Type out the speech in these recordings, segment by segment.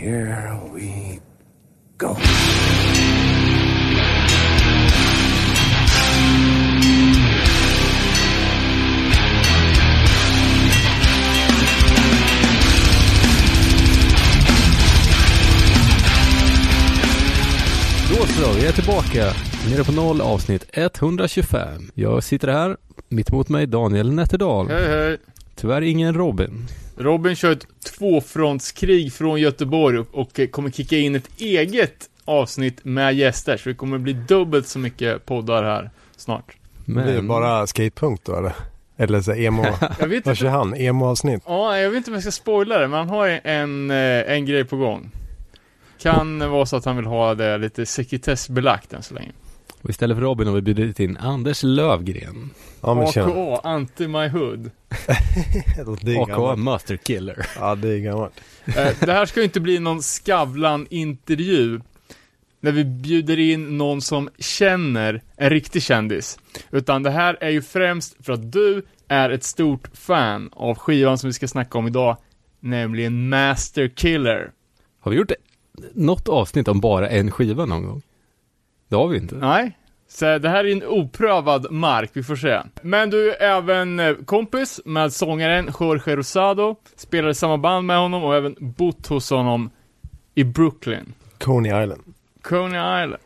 here we go. Då så, vi är tillbaka. Nere på noll avsnitt 125. Jag sitter här, mitt emot mig Daniel Nätterdal. Hej hej. Tyvärr ingen Robin. Robin kör ett tvåfrontskrig från Göteborg och, och kommer kicka in ett eget avsnitt med gäster, så det kommer bli dubbelt så mycket poddar här snart. Men... Det är bara skatepunk då eller? Eller så emo, Jag vet vad kör inte, han? Emo-avsnitt? ja, jag vet inte om jag ska spoila det, men han har en, eh, en grej på gång. Kan vara så att han vill ha det lite sekretessbelagt än så länge. Och istället för Robin har vi bjudit in Anders Lövgren. Ja men tjena. AKA, Anti My Hood. Det är AKA gammalt. Master Killer. Ja det är gammalt. Eh, det här ska ju inte bli någon Skavlan-intervju. När vi bjuder in någon som känner en riktig kändis. Utan det här är ju främst för att du är ett stort fan av skivan som vi ska snacka om idag. Nämligen Master Killer. Har vi gjort något avsnitt om bara en skiva någon gång? Det har vi inte. Nej? Så det här är en oprövad mark, vi får se. Men du är även eh, kompis med sångaren Jorge Rosado, spelar i samma band med honom och även bott hos honom i Brooklyn. Coney Island. Coney Island.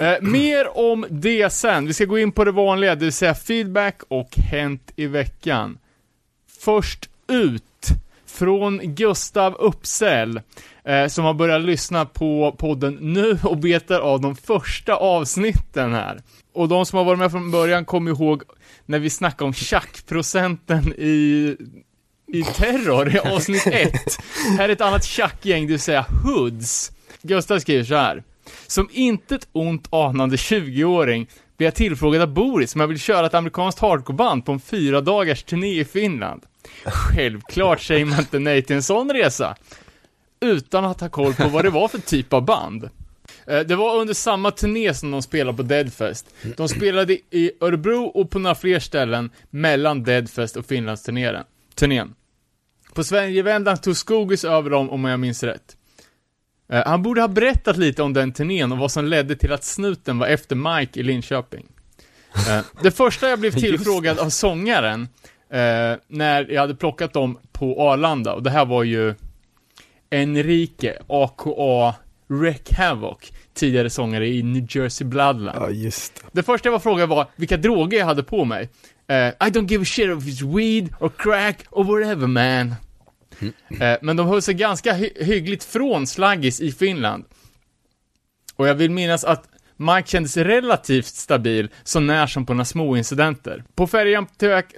Eh, mer om det sen. Vi ska gå in på det vanliga, det vill säga feedback och hänt i veckan. Först ut, från Gustav Uppsell, eh, som har börjat lyssna på podden nu och betar av de första avsnitten här. Och de som har varit med från början kommer ihåg när vi snackade om tjackprocenten i i Terror i avsnitt 1. Här är ett annat tjackgäng, det vill säga Hoods. Gustav skriver så här. Som intet ont anande 20-åring blir jag tillfrågad av Boris om jag vill köra ett amerikanskt hardcoreband på en fyra dagars turné i Finland. Självklart säger man inte nej till en sån resa. Utan att ha koll på vad det var för typ av band. Eh, Det var under samma turné som de spelade på Deadfest. De spelade i Örebro och på några fler ställen mellan Deadfest och Finlandsturnén. Turnén. På Sverigevändan tog Skogis över dem om jag minns rätt. Eh, Han borde ha berättat lite om den turnén och vad som ledde till att snuten var efter Mike i Linköping. Eh, Det första jag blev tillfrågad av sångaren, eh, när jag hade plockat dem på Arlanda, och det här var ju Enrique, aka Wreck Havoc, tidigare sångare i New Jersey Bloodline. Ja just det. Det första jag var frågad var vilka droger jag hade på mig. Eh, I don't give a shit if it's weed or crack or whatever man. Eh, men de höll sig ganska hy- hyggligt från slaggis i Finland. Och jag vill minnas att Mike kändes relativt stabil, så när som på några små incidenter. På färjan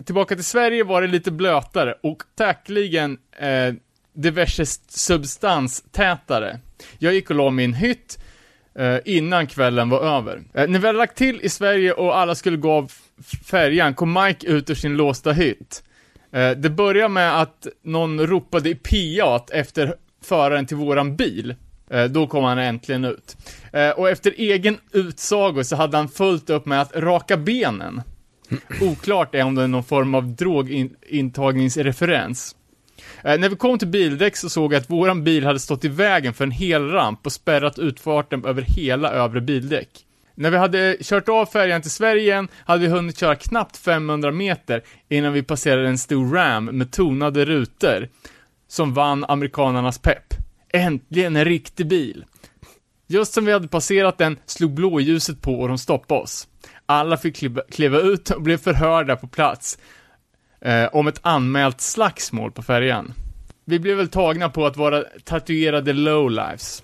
tillbaka till Sverige var det lite blötare och säkerligen eh, diverse substanstätare. Jag gick och la mig i en hytt eh, innan kvällen var över. Eh, när vi hade lagt till i Sverige och alla skulle gå av färjan kom Mike ut ur sin låsta hytt. Eh, det började med att någon ropade i piat efter föraren till våran bil. Eh, då kom han äntligen ut. Eh, och efter egen utsago så hade han fullt upp med att raka benen. Oklart är om det är någon form av drogintagningsreferens. Eh, när vi kom till bildäck så såg jag att våran bil hade stått i vägen för en hel ramp och spärrat utfarten över hela övre bildäck. När vi hade kört av färjan till Sverige igen hade vi hunnit köra knappt 500 meter innan vi passerade en stor ram med tonade rutor som vann amerikanernas pepp. Äntligen en riktig bil! Just som vi hade passerat den slog blåljuset på och de stoppade oss. Alla fick kliva, kliva ut och blev förhörda på plats eh, om ett anmält slagsmål på färjan. Vi blev väl tagna på att vara tatuerade lowlifes.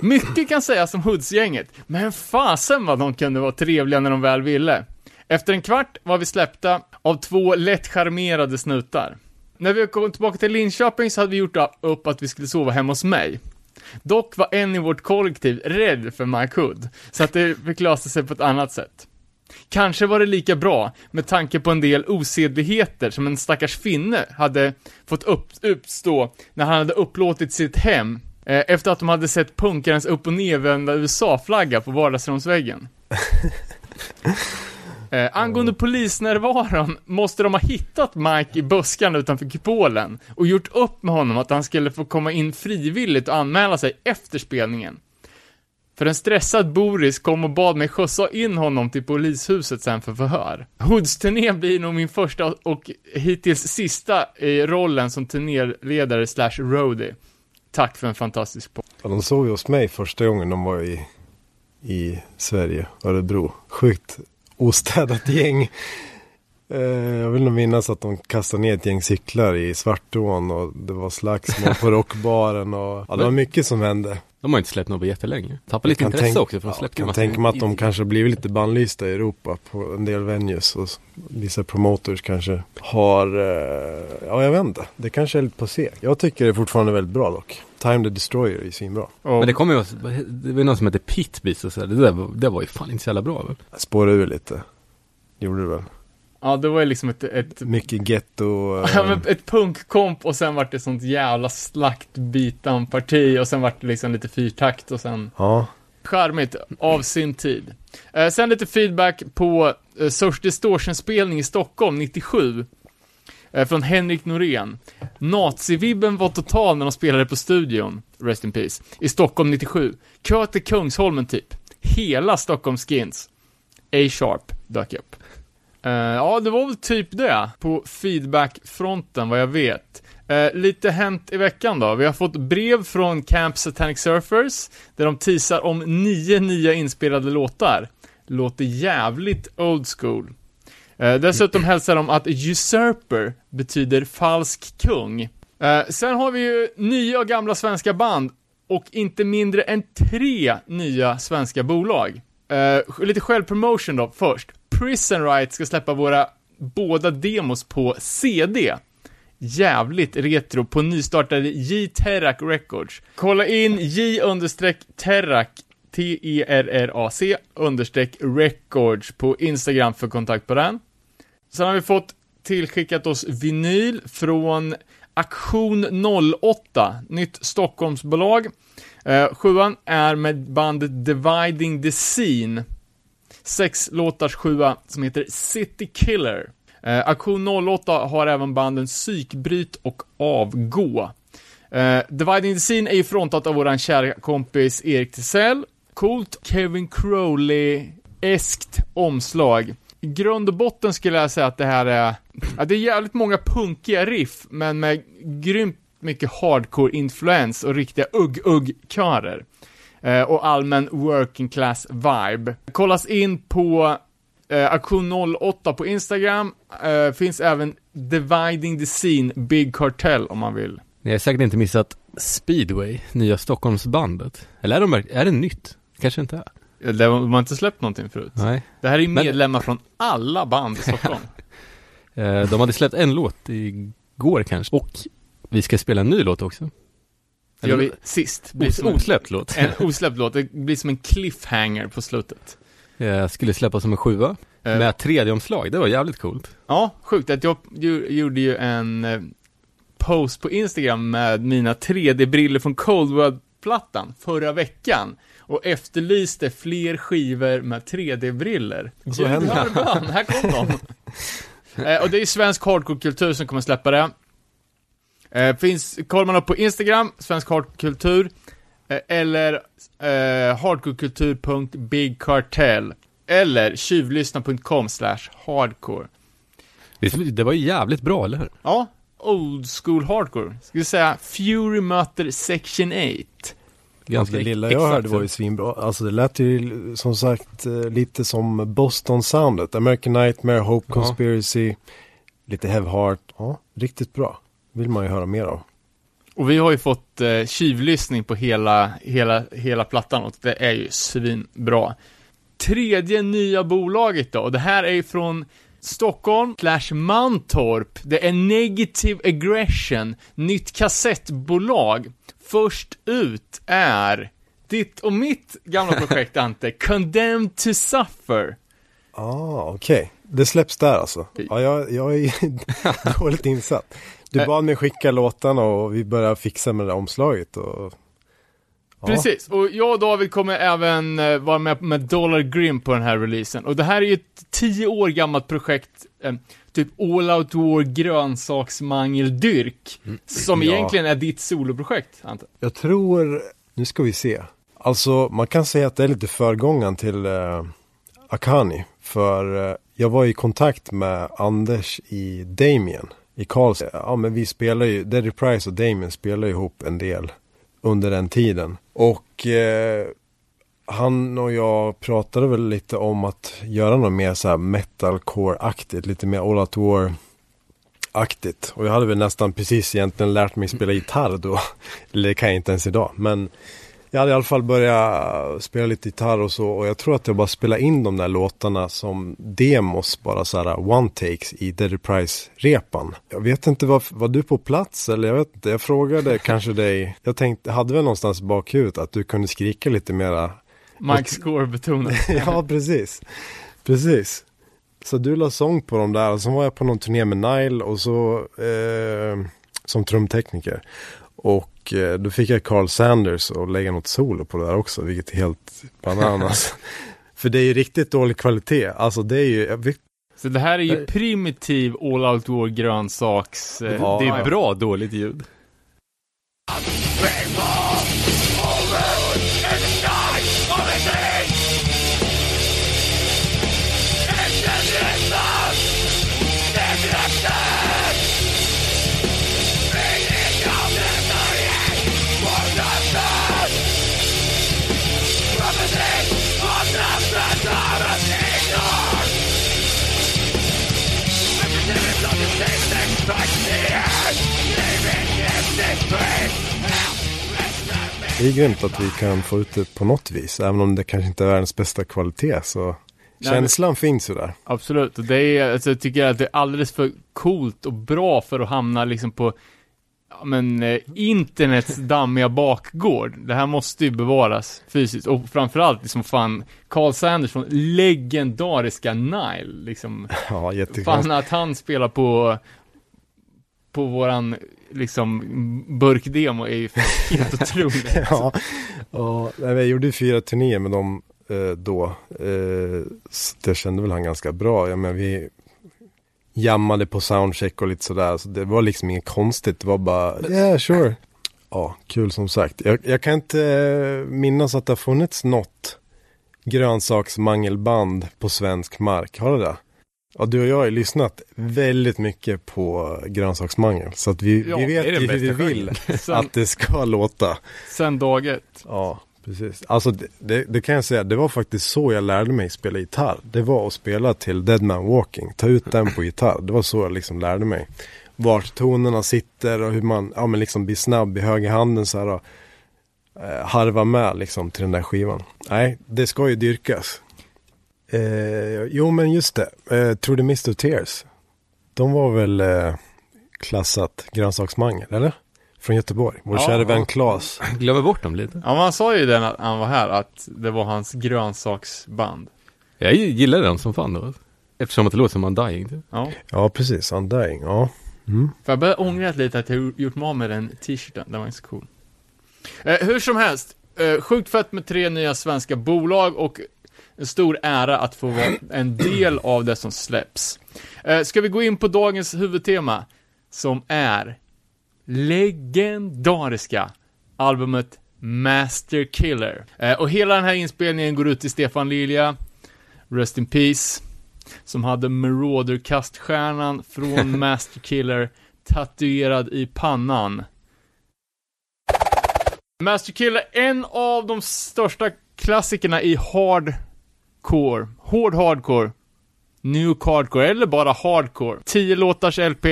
Mycket kan sägas om Hoods-gänget, men fasen vad de kunde vara trevliga när de väl ville. Efter en kvart var vi släppta av två lätt charmerade snutar. När vi kom tillbaka till Linköping så hade vi gjort upp att vi skulle sova hemma hos mig. Dock var en i vårt kollektiv rädd för Mike Hood, så att det fick lösa sig på ett annat sätt. Kanske var det lika bra, med tanke på en del osedligheter som en stackars finne hade fått upp, uppstå när han hade upplåtit sitt hem eh, efter att de hade sett punkarens upp och nedvända USA-flagga på vardagsrumsväggen. Eh, angående polisnärvaron måste de ha hittat Mike i buskan utanför kupolen och gjort upp med honom att han skulle få komma in frivilligt och anmäla sig efter spelningen. För en stressad Boris kom och bad mig skjutsa in honom till polishuset sen för förhör. Hoods-turné blir nog min första och hittills sista i rollen som turnéledare slash roadie. Tack för en fantastisk podd. Ja, de såg ju hos mig första gången de var i, i Sverige, Örebro. Sjukt ostädat gäng. Eh, jag vill nog minnas att de kastade ner ett gäng cyklar i Svartån och det var slagsmål på rockbaren och ja, det var mycket som hände. De har inte släppt något på jättelänge. Tappar lite kan intresse tänka- också för de Ja, släppte kan massa tänka mig att de kanske blivit lite bannlysta i Europa på en del venues och vissa promoters kanske har, eh, ja jag vet inte, det kanske är lite på seg. Jag tycker det är fortfarande väldigt bra dock. Time the Destroyer är svinbra. Och, Men det kommer ju, det var ju någon som hette Pitbeast och så där. Det där var, det var ju fan inte så jävla bra väl? Spårade ur lite. Gjorde det väl. ja, det var ju liksom ett, ett Mycket getto. Ja, Eh, men ett punkkomp och sen vart det sånt jävla slaktbitan-parti och sen vart det liksom lite fyrtakt och sen ja. charmigt av sin tid. Eh, sen lite feedback på eh, Source Distortion-spelning i Stockholm 97. Eh, från Henrik Norén. Nazivibben var total när de spelade på studion, Rest in Peace, i Stockholm 97. Kö till Kungsholmen typ. Hela Stockholm Skins. A-sharp dök upp. Uh, ja, det var väl typ det på feedbackfronten vad jag vet. Uh, lite hänt i veckan då. Vi har fått brev från Camp Satanic Surfers, där de teasar om nio nya inspelade låtar. Låter jävligt old school. Eh, dessutom hälsar de att usurper betyder falsk kung. Eh, sen har vi ju nya och gamla svenska band och inte mindre än tre nya svenska bolag. Eh, lite självpromotion då först. Prison Riot ska släppa våra båda demos på CD. Jävligt retro på nystartade J-Terrac Records. Kolla in J-Terrac T-E-R-R-A-C understreck records på Instagram för kontakt på den. Sen har vi fått tillskickat oss vinyl från Aktion 08, nytt Stockholmsbolag. Eh, sjuan är med bandet Dividing the Scene. Sex låtars sjua som heter City Killer. Eh, Aktion 08 har även banden Psykbryt och Avgå. Eh, Dividing the Scene är ju frontat av våran kära kompis Erik Tisell. Coolt Kevin Crowley-eskt omslag. I grund och botten skulle jag säga att det här är, ja, det är jävligt många punkiga riff, men med grymt mycket hardcore-influens och riktiga ugg-ugg-körer. Eh, och allmän working class vibe. Kollas in på eh, Aktion 08 på Instagram, eh, finns även Dividing the Scene Big Cartel om man vill. Ni har säkert inte missat Speedway, nya Stockholmsbandet. Eller är, de, är det nytt? Kanske inte är. De har inte släppt någonting förut. Nej. Det här är Men- medlemmar från alla band i Stockholm. Eh, de hade släppt en låt igår kanske. Och vi ska spela en ny låt också. Det gör vi sist. Blir Os- som en, osläppt låt. en osläppt låt. Det blir som en cliffhanger på slutet. Eh, skulle släppas som en sjua. Eh, Med 3D-omslag, det var jävligt coolt. Ja, sjukt att jag ju, gjorde ju en eh, post på Instagram med mina 3D-briller från Cold World-plattan förra veckan och efterlyste fler skivor med 3D-briller. Och så hände bön, här kom de. eh, och det är svensk hardcore-kultur som kommer släppa det. Eh, finns, kollar man upp på Instagram, svensk hardcore-kultur, eh, eller eh, hardcorekultur.bigcartel, eller tjuvlyssna.com slash hardcore. Det, det var ju jävligt bra, eller hur? Ja, old school hardcore. Ska vi säga Fury möter Section 8. Ganska det lilla jag hörde var ju svinbra. Alltså det lät ju som sagt eh, lite som Boston-soundet. American Nightmare, Hope Ja. Conspiracy, lite Have Heart. Ja, riktigt bra. Vill man ju höra mer av. Och vi har ju fått eh, tjuvlyssning på hela, hela, hela plattan och det är ju svinbra. Tredje nya bolaget då, och det här är ju från Stockholm slash Mantorp. Det är Negative Aggression, nytt kassettbolag. Först ut är ditt och mitt gamla projekt Ante, Condemned to Suffer. Ah, okej. Det släpps där alltså. Ja, jag, jag är dåligt insatt. Du bad mig skicka låtarna och vi började fixa med det där omslaget och Precis, och jag och David kommer även eh, vara med med Dollar Grim på den här releasen. Och det här är ju ett tio år gammalt projekt, eh, typ All Out War grönsaksmangeldyrk, som Ja. egentligen är ditt soloprojekt, antar jag. Tror, nu ska vi se. Alltså man kan säga att det är lite förgångaren till eh, Akani. För eh, jag var i kontakt med Anders i Damien i Karlstad. Ja men vi spelar ju, Daddy Price och Damien spelar ihop en del under den tiden. Och eh, han och jag pratade väl lite om att göra något mer så här metalcore-aktigt, lite mer All Out War aktigt. Och jag hade väl nästan precis egentligen lärt mig spela gitarr då. Eller det kan jag inte ens idag. Men jag hade i alla fall börjat spela lite gitarr och så. Och jag tror att jag bara spelade in de där låtarna som demos, bara så här one takes i Dead Price-repan. Jag vet inte, var, var du på plats eller jag vet inte. Jag frågade kanske dig. Jag tänkte, hade väl någonstans i bakhuvudet att du kunde skrika lite mera. Mike Score betonat. ja, precis. Precis. Så du la sång på dem där och så var jag på någon turné med Nile och så eh, som trumtekniker. Och eh, då fick jag Carl Sanders och lägga något solo på det där också, vilket är helt bananas. För det är ju riktigt dålig kvalitet. Alltså det är ju, vet, Så det här är ju primitiv All Out War grönsaks... Eh, Ja. Det är bra dåligt ljud. Det är grymt att vi kan få ut det på något vis. Även om det kanske inte är världens bästa kvalitet så men- känslan finns ju där. Absolut, och det är, alltså, jag tycker att det är alldeles för coolt och bra för att hamna liksom på ja, men, eh, internets dammiga bakgård. Det här måste ju bevaras fysiskt, och framförallt liksom fan, Carl Sanders från legendariska Nile, liksom. Ja, jättekonstigt. Fan att han spelar på, på våran, liksom, burkdemo är ju helt otroligt. Ja, och, nej, jag gjorde fyra turnéer med dem eh, då. Eh, så det kände väl han ganska bra. Jag menar, vi jammade på soundcheck och lite sådär. Så det var liksom inget konstigt. Det var bara, yeah sure. Ja, kul som sagt. Jag, jag kan inte eh, minnas att det har funnits något grönsaksmangelband på svensk mark. Har det det? Ja, du och jag har ju lyssnat väldigt mycket på grönsaksmangel. Så att vi, Ja, vi vet ju hur vi vill Sen, att det ska låta. sen dag ett. Ja, precis. Alltså det, det, det kan jag säga, det var faktiskt så jag lärde mig spela gitarr. Det var att spela till Dead Man Walking, ta ut den på gitarr. Det var så jag liksom lärde mig. Vart tonerna sitter och hur man, ja men liksom blir snabb i högerhanden så här och eh, harva med liksom till den där skivan. Nej, det ska ju dyrkas. Eh, jo men just det, eh, Through the Mist of Tears. De var väl eh, klassat grönsaksmangel, eller? Från Göteborg. Vår Ja, kära vän Claes. Glömmer bort dem lite. Ja, man sa ju det när han var här, att det var hans grönsaksband. Jag gillar den som fan då. Eftersom att det låter som Undying. Typ. Ja. Ja, precis. Undying. Ja. Mm. För jag börjar ångra lite att jag gjort mig av med den t-shirten, den var inte så cool. Eh, hur som helst, eh, sjukt fett med tre nya svenska bolag och en stor ära att få vara en del av det som släpps. Eh, ska vi gå in på dagens huvudtema, som är legendariska albumet Master Killer. Eh, och hela den här inspelningen går ut till Stefan Lilja, Rest in Peace, som hade Marauder-kaststjärnan från Master Killer tatuerad i pannan. Master Killer, en av de största klassikerna i hardcore, hård hardcore, new hardcore, eller bara hardcore. 10 låtars LP,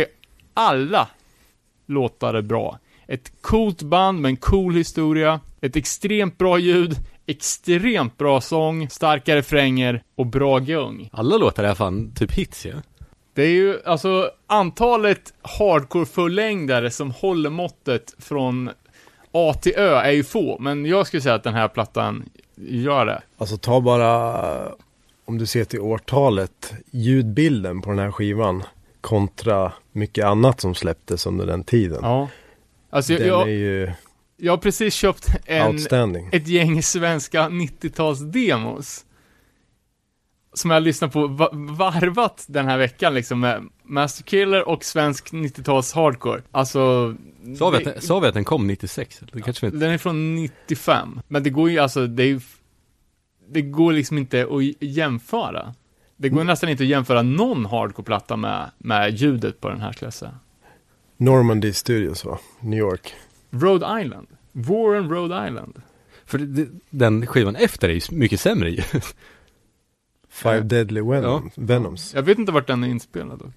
alla låtar är bra. Ett coolt band med en cool historia, ett extremt bra ljud, extremt bra sång, starka refränger och bra gung. Alla låtar är fan typ hits ja. Det är ju, alltså, antalet hardcore-fullängdare som håller måttet från A till Ö är ju få, men jag skulle säga att den här plattan gör det. Alltså ta bara, om du ser till årtalet, ljudbilden på den här skivan kontra mycket annat som släpptes under den tiden. Ja. Alltså, Den jag, är ju Jag har precis köpt en, ett gäng svenska 90-tals-demos. Som jag lyssnat på, va- varvat den här veckan liksom med Master Killer och svensk 90-tals hardcore. Alltså... Sa vi, det- att, sa vi att den kom 96? Det kanske inte... Den är från 95. Men det går ju alltså, det är ju... Det går liksom inte att jämföra. Det går nästan inte att jämföra någon hardcore-platta med, med ljudet på den här skulle jag säga. Normandy Studios va? New York. Rhode Island. Warren, Rhode Island. För det, den skivan efter är ju mycket sämre ju. Five Ja. Deadly Venom, Venoms. Jag vet inte vart den är inspelad dock.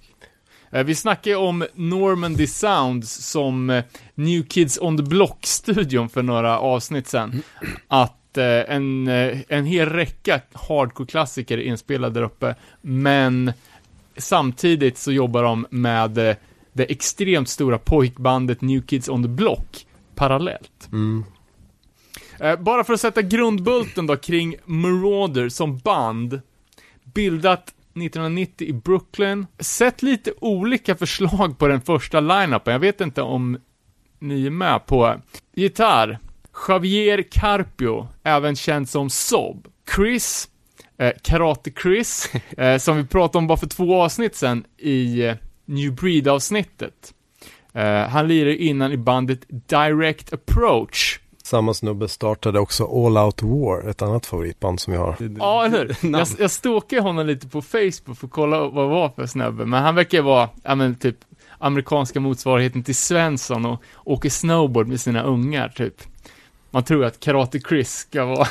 Eh, Vi snackade om Normandy Sounds som eh, New Kids on the Block-studion för några avsnitt sen. Att eh, en, eh, en hel räcka hardcore-klassiker är inspelade där uppe, men samtidigt så jobbar de med eh, det extremt stora pojkbandet New Kids on the Block parallellt. Mm. Eh, bara för att sätta grundbulten då kring Marauder som band. Bildat 1990 i Brooklyn. Sett lite olika förslag på den första line-upen. Jag vet inte om ni är med på. Gitarr. Javier Carpio, även känd som Sob. Chris, eh, Karate Chris, eh, som vi pratade om bara för två avsnitt sen i eh, New Breed-avsnittet. Eh, han lirade innan i bandet Direct Approach. Samma snubbe startade också All Out War, ett annat favoritband som jag har. Ja, eller hur? Jag, jag stalkade honom lite på Facebook för att kolla vad det var för snubbe, men han verkar vara, ja men typ, amerikanska motsvarigheten till Svensson och åker snowboard med sina ungar, typ. Man tror att Karate Chris ska vara,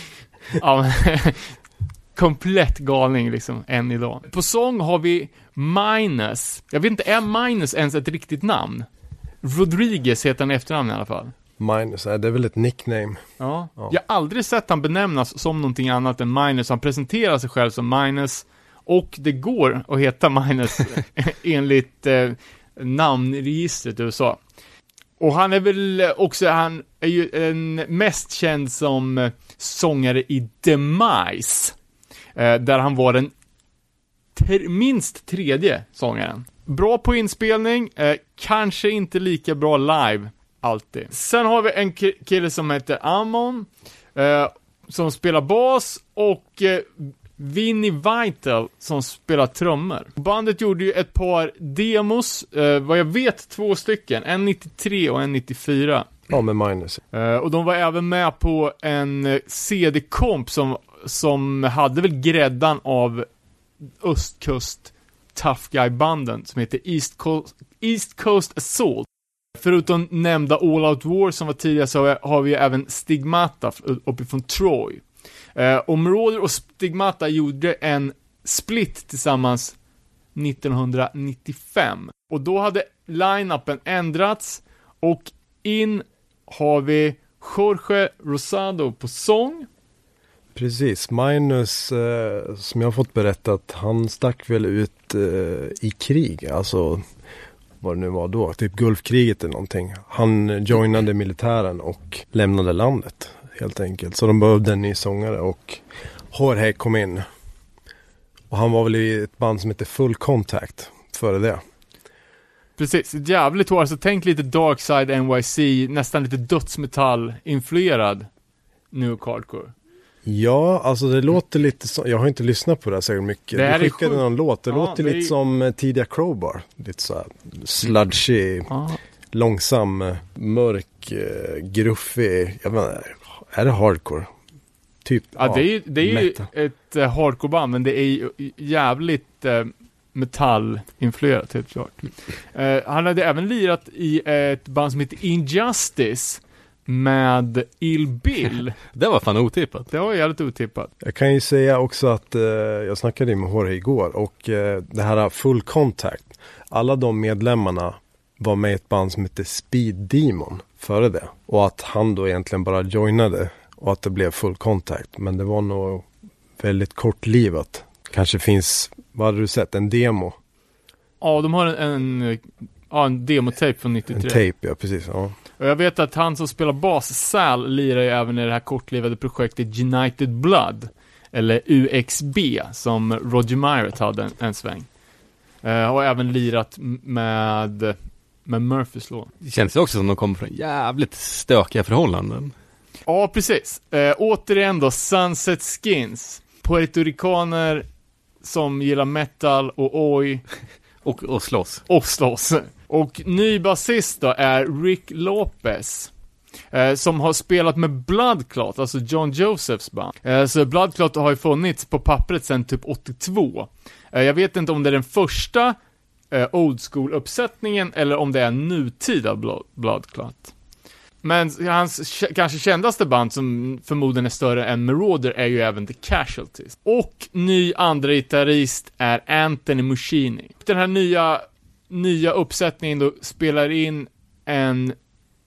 ja men, komplett galning liksom, än idag. På sång har vi Minus, jag vet inte, är Minus ens ett riktigt namn? Rodriguez heter han i efternamn i alla fall. Minus, det är väl ett nickname. Ja. Ja. Jag har aldrig sett han benämnas som någonting annat än Minus. Han presenterar sig själv som Minus. Och det går att heta Minus enligt eh, namnregistret i USA. Och han är väl också, han är ju en mest känd som eh, sångare i Demise. Eh, där han var den ter- minst tredje sångaren. Bra på inspelning, eh, kanske inte lika bra live, alltid. Sen har vi en ki- kille som heter Amon, eh, som spelar bas, och eh, Vinnie Vital som spelar trummor. Bandet gjorde ju ett par demos, eh, vad jag vet två stycken, en 93 och en 94. Ja, med Minus. Eh, och de var även med på en eh, CD-komp som, som hade väl gräddan av östkust tough guy-banden som heter East Coast, East Coast Assault. Förutom nämnda All Out War som var tidigare så har vi ju även Stigmata uppifrån Troy. Eh, och Marauder och Stigmata gjorde en split tillsammans 1995. Och då hade line-upen ändrats och in har vi Jorge Rosado på sång. Precis, Minus, eh, som jag har fått berättat, han stack väl ut eh, i krig, alltså vad det nu var då, typ Gulfkriget eller någonting. Han joinade militären och lämnade landet helt enkelt. Så de behövde en ny sångare och Jorge kom in. Och han var väl i ett band som heter Full Contact före det. Precis, ett jävligt hårt. Så tänk lite Darkside NYC, nästan lite dödsmetall-influerad New Hardcore. Ja, alltså det låter lite som, jag har inte lyssnat på det här särskilt mycket. Det du är skickade någon låt, det Ja, låter det är- lite som eh, tidiga Crowbar. Lite så här sludgy, Ja. långsam, eh, mörk, eh, gruffig. Jag vet inte, är det hardcore? Typ. Ja, det är ju, det är ju ett uh, hardcore-band, men det är ju jävligt uh, metall-influerat, helt klart. Han hade även lirat i ett band som heter Injustice med Ill Bill. Det var fan otippat. Det var jävligt otippat. Jag kan ju säga också att eh, jag snackade med Jorge igår och eh, det här Full Contact. Alla de medlemmarna var med i ett band som heter Speed Demon före det. Och att han då egentligen bara joinade och att det blev Full Contact. Men det var nog väldigt kortlivat. Kanske finns, vad hade du sett, en demo? Ja, de har en, en, eh, ja, en demotape från En 93. tape, ja precis. Ja. Och jag vet att han som spelar bas, Sal, lirar ju även i det här kortlivade projektet United Blood. Eller UXB, som Roger Myret hade en, en sväng. Eh, och även lirat med, med Murphys låt. Det känns också som de kommer från jävligt stökiga förhållanden. Ja, precis. Eh, återigen då, Sunset Skins. Puertoricaner som gillar metal och oj Och, och slåss. och slåss. Och ny basist då är Rick Lopez. Eh, som har spelat med Bloodclot, alltså John Josephs band. Eh, så Bloodclot har ju funnits på pappret sedan typ 82. Eh, jag vet inte om det är den första eh, old school-uppsättningen eller om det är nutida Blood, Bloodclot. Men hans kanske kändaste band som förmodligen är större än Marauder är ju även The Casualties. Och ny andra gitarrist är Anthony Muschini. Den här nya, nya uppsättningen då spelar in en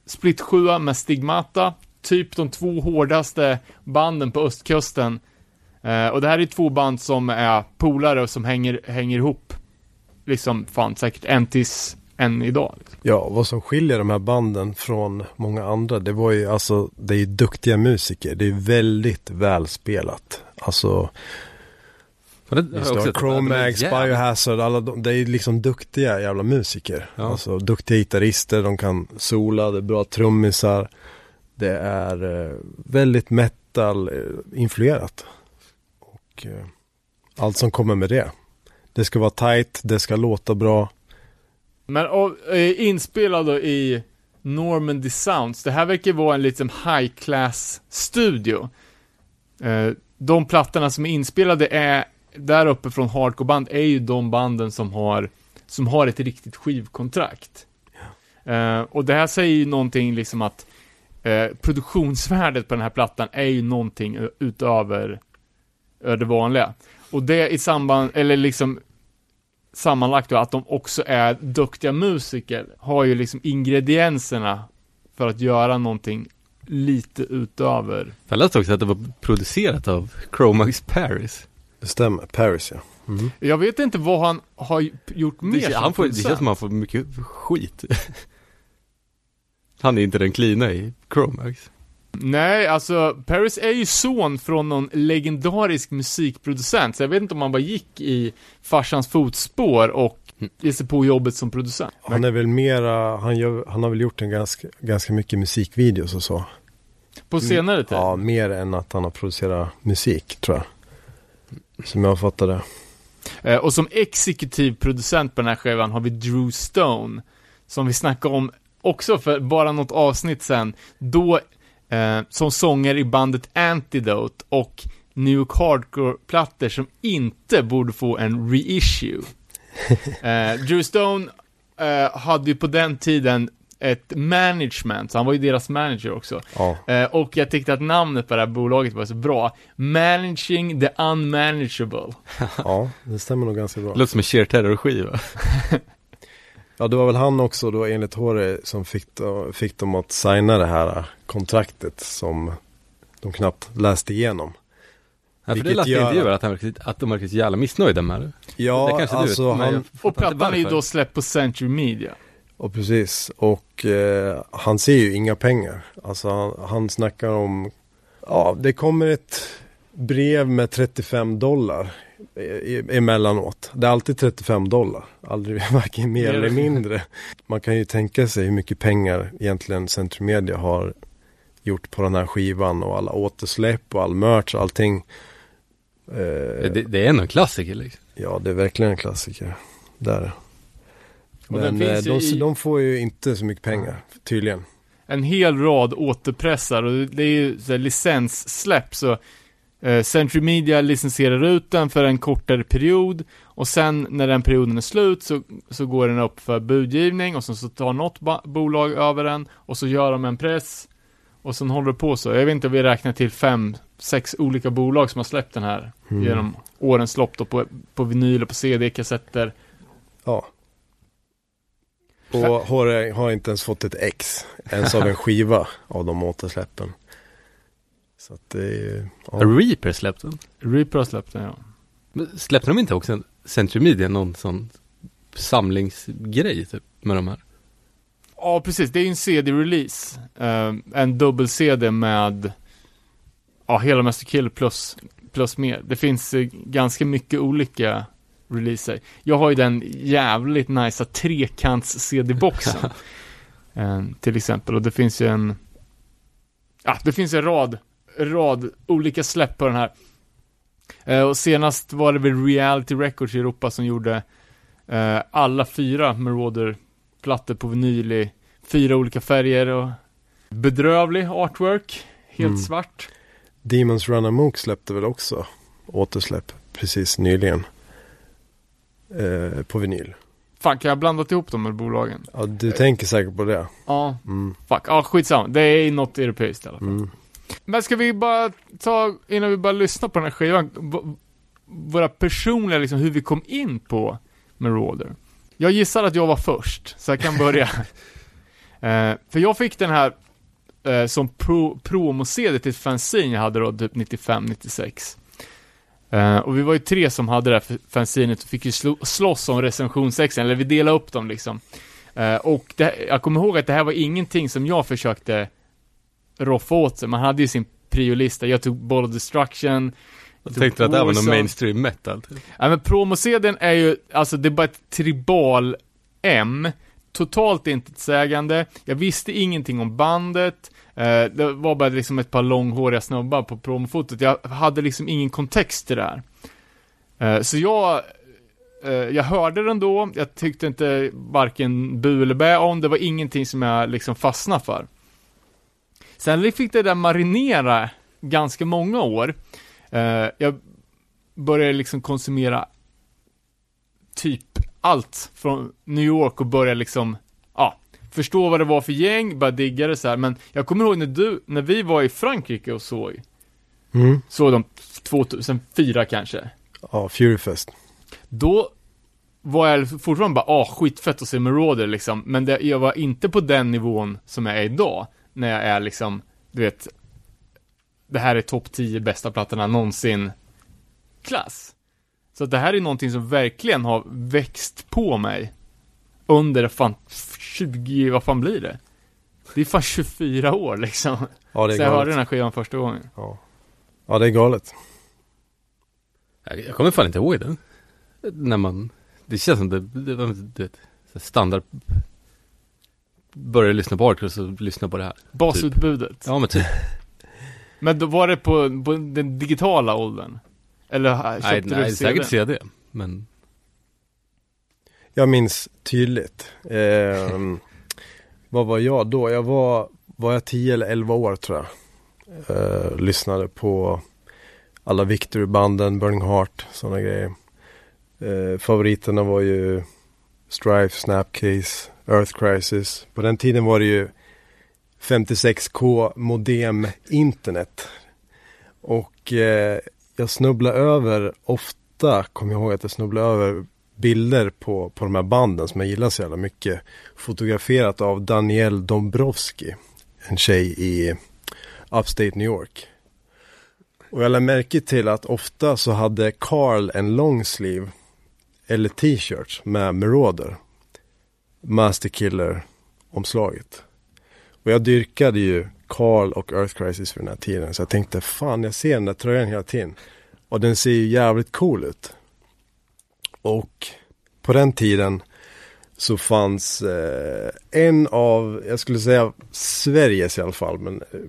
split 7 med Stigmata, typ de två hårdaste banden på östkusten. Eh, och det här är två band som är polare och som hänger, hänger ihop, liksom fan säkert en tills än idag. Liksom. Ja, vad som skiljer de här banden från många andra, det var ju alltså, det är ju duktiga musiker. Det är väldigt välspelat. Alltså, Chromax, Biohazard, alla de, det är liksom duktiga jävla musiker. Ja. Alltså duktiga gitarrister, de kan sola, det är bra trummisar. Det är eh, väldigt metal-influerat. Och eh, allt som kommer med det. Det ska vara tight, det ska låta bra. Men och, eh, inspelad då i Normandy Sounds. Det här verkar vara en liten high class studio. Eh, de plattorna som är inspelade är där uppe från hardcore-band är ju de banden som har som har ett riktigt skivkontrakt. Eh, och det här säger ju någonting liksom att eh, produktionsvärdet på den här plattan är ju någonting utöver ö, det vanliga. Och det i samband, eller liksom sammanlagt då, att de också är duktiga musiker, har ju liksom ingredienserna för att göra någonting lite utöver. Jag läste också att det var producerat av Chromax Paris. Det stämmer, Paris ja. Mm. Jag vet inte vad han har gjort mer Det, han får, det känns som han får mycket skit. Han är inte den klina i Chromax. Nej, alltså Paris är ju son från någon legendarisk musikproducent, så jag vet inte om han bara gick i farsans fotspår och ge sig på jobbet som producent. Han är väl mera, han, gör, han har väl gjort en ganska, ganska mycket musikvideos och så. På senare tid. Ja, mer än att han har producerat musik tror jag. Som jag fattar det. Eh, och som exekutiv producent på den här skivan har vi Drew Stone, som vi snackade om också för bara något avsnitt sen, då eh, som sångare i bandet Antidote och New York Hardcore-plattor som inte borde få en reissue. eh, Drew Stone eh, hade ju på den tiden ett management, så han var ju deras manager också. Ja, Eh, och jag tyckte att namnet på det här bolaget var så bra. Managing the unmanageable. ja, det stämmer nog ganska bra. Det låter som en sheer terror-skiva. Ja, det var väl han också då enligt Håre som fick, fick dem att signa det här kontraktet som de knappt läste igenom. Ja, för det läste i gör- intervjuer att, han att de verkar så jävla missnöjda med det. Ja, det kanske du alltså vet, men han, Och plattan är ju då släppt på Century Media. Och precis, och eh, han ser ju inga pengar. Alltså han, han snackar om, ja det kommer ett brev med 35 dollar e- e- emellanåt. Det är alltid 35 dollar, aldrig varken mer eller mindre. Man kan ju tänka sig hur mycket pengar egentligen Centrum Media har gjort på den här skivan och alla återsläpp och all merch och allting. Eh, Det, det är en klassiker liksom. Ja, det är verkligen en klassiker. Där. Men eh, de, i- de får ju inte så mycket pengar, tydligen. En hel rad återpressar och det är ju så här licenssläpp så eh, Century Media licensierar ut den för en kortare period och sen när den perioden är slut så, så går den upp för budgivning och sen så tar något bolag över den och så gör de en press och sen håller det på så. Jag vet inte, vi räknar till fem, sex olika bolag som har släppt den här Mm. genom årens lopp då på, på vinyl och på CD, kassetter. Ja. Och har, har inte ens fått ett ex, ens av en skiva av de återsläppen. Så att det är ja. Reaper släppt den? Reaper har släppt den ja. Men Släppte de inte också en Century Media någon sån samlingsgrej typ med de här? Ja, precis. Det är ju en CD-release. Eh, en dubbel-CD med ja, hela Master Kill plus, plus mer. Det finns eh, ganska mycket olika releaser. Jag har ju den jävligt nice trekants CD-boxen. eh, till exempel, och det finns ju en... Ja, det finns en rad, rad olika släpp på den här. Eh, och senast var det väl Reality Records i Europa som gjorde eh, alla fyra Marauder-plattor på vinyl i fyra olika färger och bedrövlig artwork, helt Mm. svart. Demons Run Amok släppte väl också återsläpp precis nyligen. Eh, på vinyl. Fan, kan jag ha blandat ihop de här bolagen? Ja, du tänker säkert på det. Ja, Mm. fuck. Ja, skitsamma. Det är något europeiskt i alla fall. Mm. Men ska vi bara ta, innan vi bara lyssnar på den här skivan, våra personliga, liksom hur vi kom in på Marauder. Jag gissar att jag var först, så jag kan börja. eh, för jag fick den här eh, som pro, promo-CD till ett fanzine jag hade då, typ 95-96. Eh, och vi var ju tre som hade det här fanzinet och fick ju slå, slåss om recensionssexen, eller vi delade upp dem liksom. Eh, och det, jag kommer ihåg att det här var ingenting som jag försökte roffa åt sig. Man hade ju sin priolista. Jag tog Ball of Destruction. Jag tänkte att det här var någon mainstream metal. Typ. Ja men promosedeln är ju, alltså det är bara ett tribal M. Totalt intetsägande. Jag visste ingenting om bandet. Eh, det var bara liksom ett par långhåriga snubbar på promofotot. Jag hade liksom ingen kontext till det här. Eh, så jag, eh, jag hörde den då. Jag tyckte inte varken bu eller bä om. Det var ingenting som jag liksom fastnade för. Sen fick det där marinera ganska många år. Jag började liksom konsumera typ allt från New York och började liksom, förstå vad det var för gäng, bara digga det så här. Men jag kommer ihåg när du, när vi var i Frankrike och såg, Mm. såg de 2004 kanske. Ja, Furyfest. Då var jag fortfarande bara, ah, skitfett att se Marauder liksom. Men det, jag var inte på den nivån som jag är idag. När jag är liksom, du vet, det här är topp 10 bästa plattorna någonsin klass. Så att det här är någonting som verkligen har växt på mig under fan 20, vad fan blir det? Det är fan 24 år liksom. Ja, det är Så jag hörde den här skivan första gången. Ja. ja, det är galet. Jag, kommer fan inte ihåg den. När man, det känns som det, det vet, så standard. Började lyssna på hardcore så lyssna på det här. Basutbudet. Ja men typ. Men då var det på, på den digitala åldern? Eller äh, köpte nej, du nej, CD? säkert CD. Men jag minns tydligt. Eh, vad var jag då? Jag var, var jag 10 eller 11 år tror jag. Eh, lyssnade på alla Victory-banden, Burning Heart, sådana grejer. Eh, favoriterna var ju Strife, Snapcase, Earth Crisis. På den tiden var det ju 56k modem internet. Och eh, jag snubblade över ofta, kom jag ihåg att jag snubblade över bilder på, på de här banden som jag gillar så jävla mycket. Fotograferat av Daniel Dombrowski, en tjej i Upstate New York. Och jag lade märke till att ofta så hade Carl en longsleeve eller t-shirts med Marauder. Master Killer omslaget. Och jag dyrkade ju Carl och Earth Crisis för den här tiden. Så jag tänkte fan jag ser den där tröjan hela tiden. Och den ser ju jävligt cool ut. Och på den tiden så fanns eh, en av, jag skulle säga Sveriges i alla fall, men eh,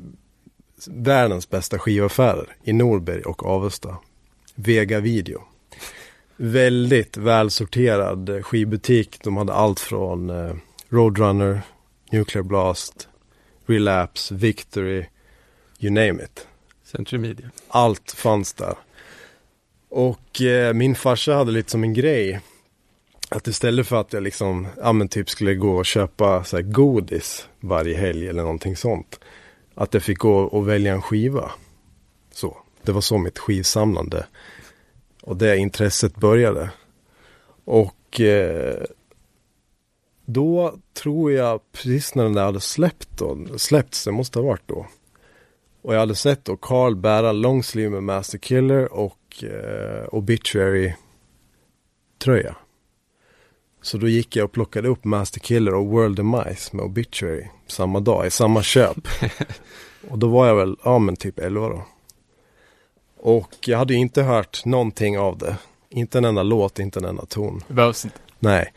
världens bästa skivaffärer i Norberg och Avesta. Vega Video. Väldigt välsorterad skivbutik. De hade allt från eh, Roadrunner, Nuclear Blast, Relapse, Victory, you name it. Century Media. Allt fanns där. Och eh, min farsa hade lite som en grej. Att istället för att jag liksom, ja men typ skulle gå och köpa så här godis varje helg eller någonting sånt. Att jag fick gå och välja en skiva. Så, det var så mitt skivsamlande. Och det intresset började. Och eh, då tror jag, precis när den där hade släppt då, släppts, det måste ha varit då. Och jag hade sett då Carl bära longsleeve med Master Killer och eh, Obituary tröja. Så då gick jag och plockade upp Master Killer och World Demise med Obituary samma dag i samma köp. och då var jag väl, ja men typ 11 då. Och jag hade ju inte hört någonting av det Inte en enda låt, inte en enda ton. Det behövs inte. Nej.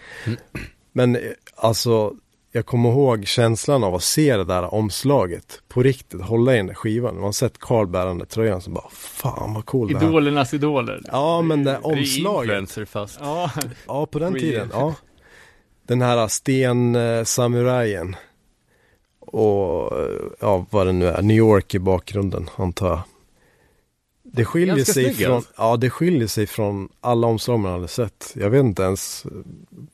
Men eh, alltså, jag kommer ihåg känslan av att se det där omslaget på riktigt, hålla i den där skivan. Man har sett Carl bärande tröjan så bara, fan vad cool det här. Idolernas idoler. Ja, men det omslaget. influencer fast. Ja, Ja, på den tiden. Ja. Den här sten-samurajen. Och eh, ja, vad det nu är. New York i bakgrunden, antar jag. Det skiljer Ganska sig snygg, från, alltså. ja det skiljer sig från alla omslag man hade sett. Jag vet inte ens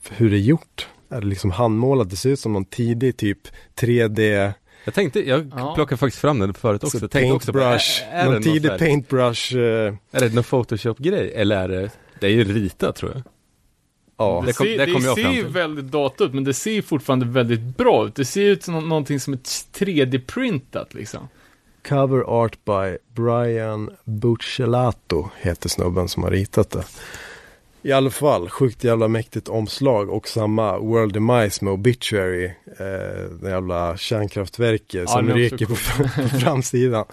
hur det är gjort. Är det liksom handmålat? Det ser ut som någon tidig typ 3D, Jag tänkte, jag Ja. plockade faktiskt fram den förut också. så tänkte också på, paintbrush, är, är någon tidig paintbrush. eh, Är det någon photoshop-grej? Eller är det, det är ju ritat tror jag. ja, det, Det kom- ser, det det kom ser ju väldigt datat ut, men det ser ju fortfarande väldigt bra ut. Det ser ut som nå- någonting som är 3D-printat liksom. Cover art by Brian Buccellato heter snubben som har ritat det. I alla fall, sjukt jävla mäktigt omslag och samma World Demise med Obituary. Eh, det jävla kärnkraftverket Ja, som ryker på, på framsidan.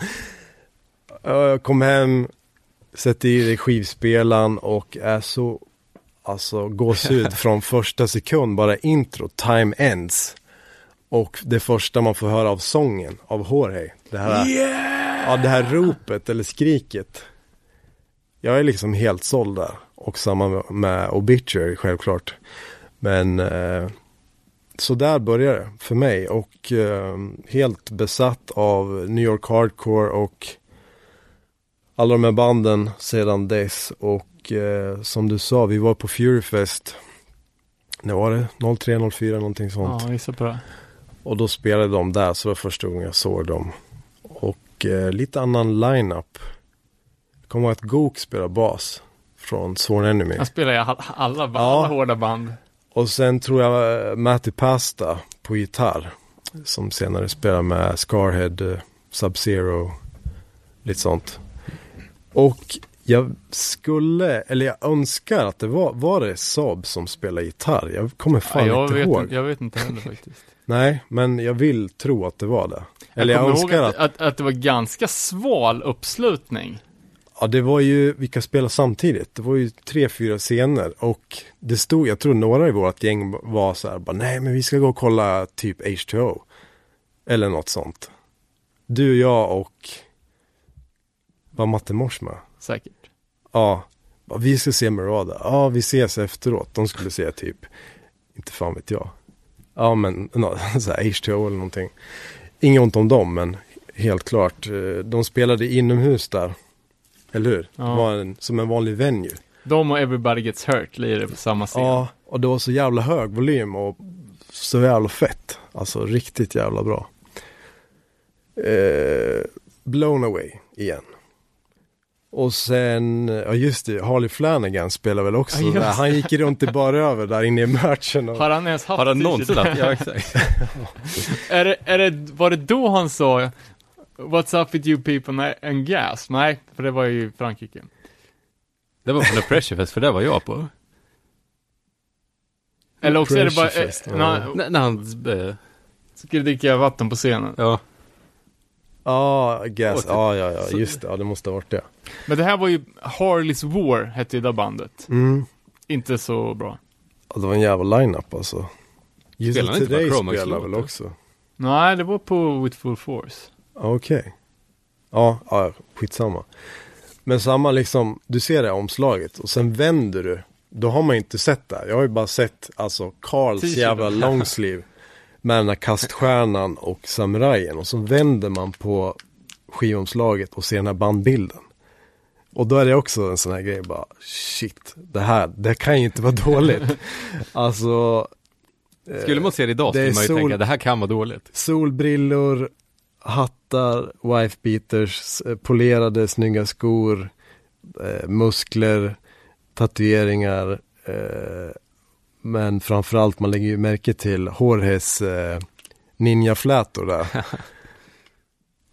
Ja, Jag kom hem, sätter i i skivspelaren och är så, alltså gåshud från första sekund, bara intro, Time Ends. Och det första man får höra av sången av Jorge. Det här, ja, det här ropet eller skriket. Jag är liksom helt såld där. Och samma med, Obituary självklart. Men eh, så där började det för mig. Och eh, helt besatt av New York Hardcore och alla de här banden sedan dess. Och eh, som du sa, vi var på Furyfest. När var det? 03, 04 någonting sånt. Ja, gissa på det. Och då spelade de där, så det var första gången jag såg dem. Och eh, lite annan line-up. Jag kommer ihåg att Gook spelar bas från Sworn Enemy. Han spelar ju alla, alla, Ja. alla hårda band. Och sen tror jag eh, Matti Pasta på gitarr. Som senare spelar med Scarhead, eh, Sub-Zero, lite sånt. Och jag skulle, eller jag önskar att det var, var det Saab som spelar gitarr? Jag kommer fan Ja, jag, inte vet, ihåg. inte- jag vet inte heller faktiskt. Nej, men jag vill tro att det var det. Eller jag, ihåg önskar att, att... att, att det var ganska sval uppslutning. Ja, det var ju, vilka spelade samtidigt? Det var ju tre, fyra scener och det stod, jag tror några i vårt gäng var så här, bara, nej men vi ska gå och kolla typ H2O. Eller något sånt. Du, jag och, var Matte Mors med? Säkert. Ja, bara, vi ska se Murada. Ja, vi ses efteråt. De skulle se typ, inte fan vet jag. Ja, men no, så här H2O eller någonting. Inget ont om dem, men helt klart. eh, De spelade inomhus där. Eller hur? Ja. Det var en, som en vanlig venue. De och Everybody Gets Hurt lirar på samma scen. Ja, och det var så jävla hög volym och så jävla fett. Alltså riktigt jävla bra. Eh, blown away igen. Och sen, ja just det, Harley Flanagan spelar väl också Ja, där. Han gick runt i bara över där inne i merchen. Och, Har han ens haft Har han någonsin haft? Ja, exakt. Är det, är det, var det då han sa What's up with you people and gas? Nej, för det var ju Frankrike. Det var på The Pressure Fest, för det var jag på. Eller också är det bara, eh, ja. när, När, när han, eh, skulle dricka vatten på scenen. ja. Ja, gas. Och typ- Ja, ja, ja, just det. Ja, det måste ha varit det. Men det här var ju Harleys War, hette ju det bandet. Mm. Inte så bra. Ja, det var en jävla line-up alltså. Han inte bara Today Chromax spelar väl också. Nej, det var på With Full Force. Okej. Ja, ja, skitsamma. Men samma liksom, du ser det omslaget och sen vänder du. Då har man inte sett det. Jag har ju bara sett alltså Karls jävla longsleeve. Med den här kaststjärnan och samurajen. Och så vänder man på skivomslaget och ser den här bandbilden. Och då är det också en sån här grej bara, shit, det här, det kan ju inte vara dåligt. alltså. Skulle man se det idag skulle man ju sol- tänka, det här kan vara dåligt. Solbrillor, hattar, wife beaters, eh, polerade snygga skor, eh, muskler, tatueringar. Eh, men framförallt man lägger ju märke till Jorges eh, ninjaflätor där.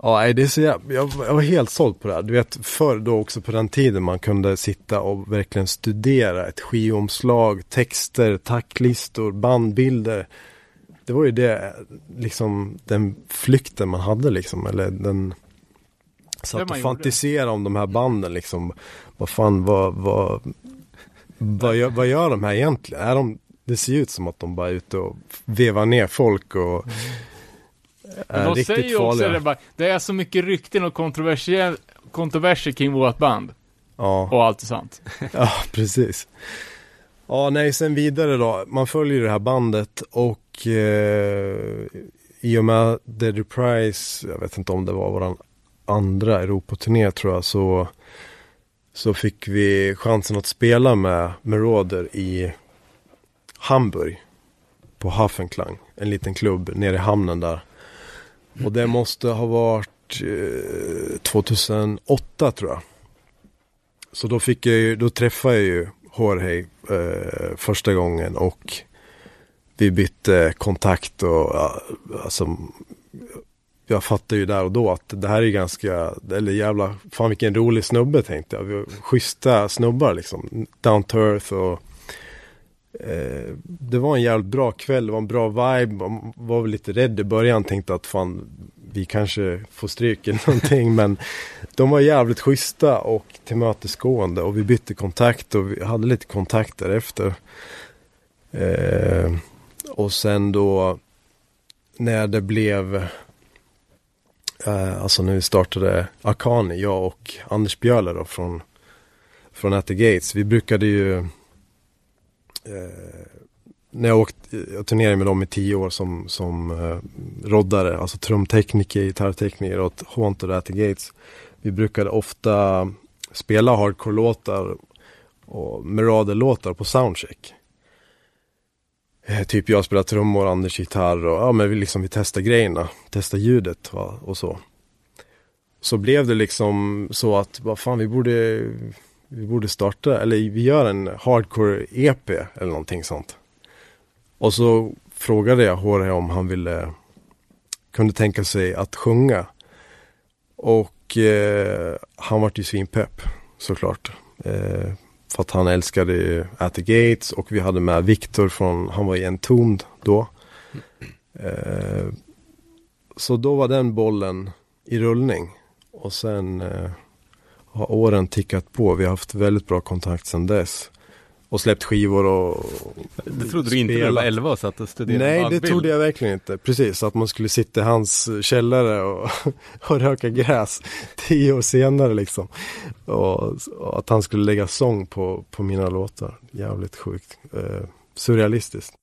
Ja, det är så jag, jag var helt såld på det här. Du vet, förr då också på den tiden man kunde sitta och verkligen studera ett skivomslag, texter, tacklistor, bandbilder. Det var ju det, liksom den flykten man hade liksom, eller den Satt och fantiserade om de här banden liksom. Vad fan, vad, vad vad, gör, vad gör de här egentligen? Är de, det ser ju ut som att de bara är ute och vevar ner folk och är de säger riktigt också farliga. det, bara, det är så mycket rykten och kontroversiell, kontroverser kring vårt band. Ja. Och allt är sant. Ja, precis. Ja, nej, sen vidare då. Man följer det här bandet och eh, i och med The Reprise, jag vet inte om det var våran andra Europaturné tror jag, så, så fick vi chansen att spela med Marauder i Hamburg på Hafenklang, en liten klubb nere i hamnen där. Och det måste ha varit eh, 2008 tror jag. Så då fick jag ju, då träffade jag ju Jorge eh, första gången och vi bytte kontakt och alltså jag fattade ju där och då att det här är ganska, eller jävla, fan vilken rolig snubbe tänkte jag. Schyssta snubbar liksom, down to earth och eh, det var en jävligt bra kväll, det var en bra vibe, man var väl lite rädd i början, tänkte att fan vi kanske får stryk eller någonting men de var jävligt schyssta och tillmötesgående och vi bytte kontakt och vi hade lite kontakt därefter. Eh, och sen då när det blev eh, alltså när vi startade Akani, jag och Anders Björler då från, från At the Gates. Vi brukade ju eh, när jag åkte, jag turnerade med dem i tio år som, som eh, roddare, alltså trumtekniker, gitarrtekniker åt Haunted At the Gates. Vi brukade ofta spela hardcore-låtar och merader låtar på soundcheck. Eh, typ jag spelar trummor, Anders gitarr och ja men vi liksom vi testar grejerna, testar ljudet va, och så. Så blev det liksom så att vad fan vi borde vi borde starta, eller vi gör en hardcore EP eller någonting sånt. Och så frågade jag Jorge om han ville kunde tänka sig att sjunga. Och eh, han vart ju svinpepp såklart. Eh, för att han älskade ju At the Gates och vi hade med Viktor från, han var i Entombed då. Eh, så då var den bollen i rullning. Och sen eh, har åren tickat på. Vi har haft väldigt bra kontakt sedan dess. Och släppt skivor och Det trodde du inte när du var spelat. 11 och satt och studerade Nej, det trodde jag verkligen inte. Precis, att man skulle sitta i hans källare och, och röka gräs tio år senare liksom. Och, och att han skulle lägga sång på, på mina låtar. Jävligt sjukt. Eh, surrealistiskt.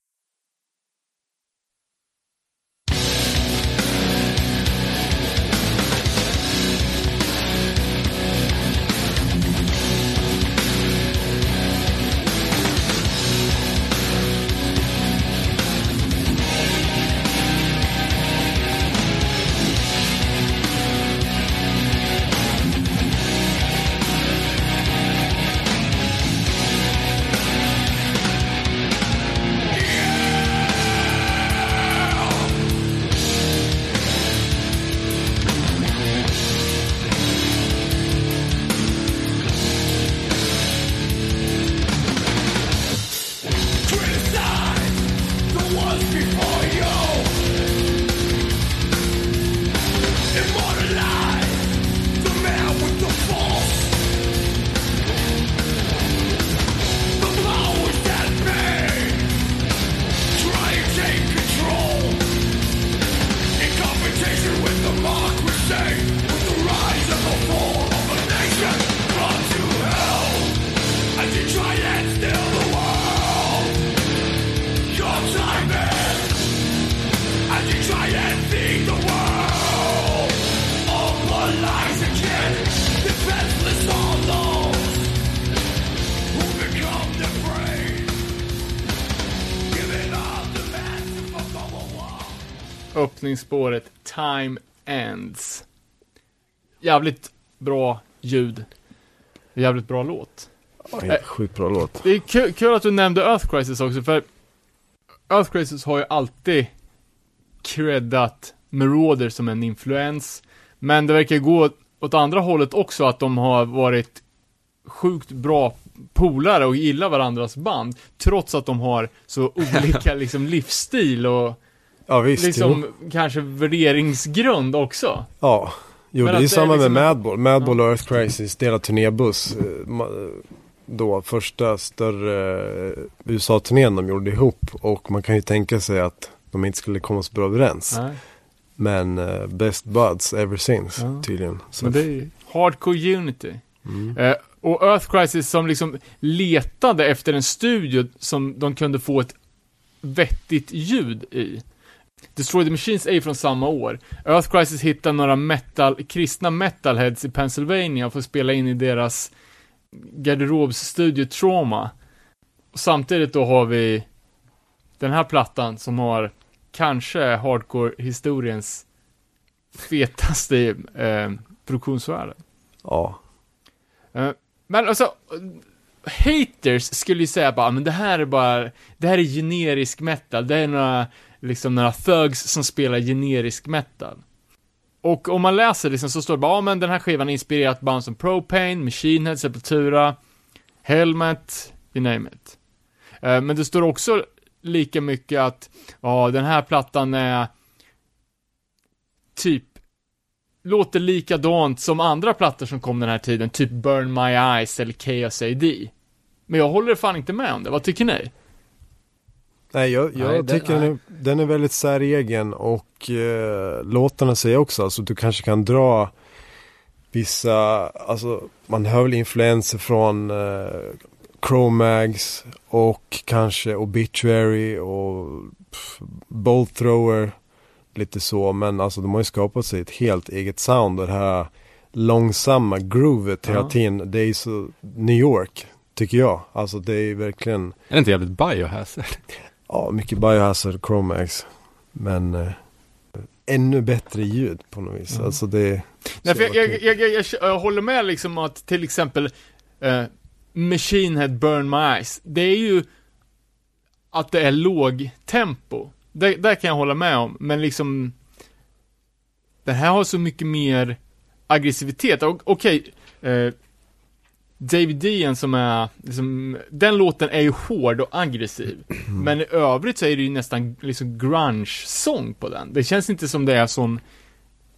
Jävligt bra ljud. Jävligt bra låt. Ja, Sjukt bra låt. Det är kul, kul att du nämnde Earth Crisis också, för Earth Crisis har ju alltid creddat Marauder som en influens. Men det verkar gå åt andra hållet också, att de har varit sjukt bra polare och gillar varandras band. Trots att de har så olika liksom livsstil och Ja visst, liksom jo. kanske värderingsgrund också. Ja, jo Men det är ju samma liksom med Madball. Madball och Earth Crisis delar turnébuss. Eh, ma- då första större eh, USA-turnén de gjorde ihop. Och man kan ju tänka sig att de inte skulle komma så bra överens. Nej. Men eh, best buds ever since Ja. tydligen. Så, Men det är ju Hardcore Unity. mm. Eh, och Earth Crisis som liksom letade efter en studio som de kunde få ett vettigt ljud i. Destroy the Machines är ju från samma år. Earth Crisis hittar några metal, kristna metalheads i Pennsylvania för att spela in i deras garderobsstudio Trauma. Och samtidigt då har vi den här plattan som har kanske hardcore-historiens fetaste eh, produktionsvärde. Ja. Eh, Men alltså, haters skulle ju säga bara, men det här är bara, det här är generisk metal, det är några, liksom några thugs som spelar generisk metal. Och om man läser liksom så står det bara, ja men den här skivan är inspirerat av band som Propane, Machine Head, Sepultura, Helmet, you name it. Eh, Men det står också lika mycket att, ja den här plattan är typ låter likadant som andra plattor som kom den här tiden, typ Burn My Eyes eller Chaos AD. Men jag håller fan inte med om det, vad tycker ni? Nej, jag, jag Nej, tycker Den, är, den är väldigt säregen och eh, låtarna säger också, alltså du kanske kan dra vissa, alltså man hör väl influenser från eh, Chromags och kanske Obituary och pff, Bolt Thrower, lite så, men alltså de har ju skapat sig ett helt eget sound och det här långsamma groovet hela Ja. tiden, det är så New York, tycker jag. Alltså det är verkligen Är det inte jävligt biohazard? Ja, mycket Biohazard, Chromax. Men eh, ännu bättre ljud på något vis. Ja. Alltså det... Nej, jag, jag, jag, jag, jag, håller med liksom att till exempel eh, Machine Head Burn My Eyes, det är ju att det är låg tempo. Det, där kan jag hålla med om, men liksom den här har så mycket mer aggressivitet. Okej, eh, David Dean som är, liksom, den låten är ju hård och aggressiv. Men i övrigt så är det ju nästan liksom grunge-sång på den. Det känns inte som det är sån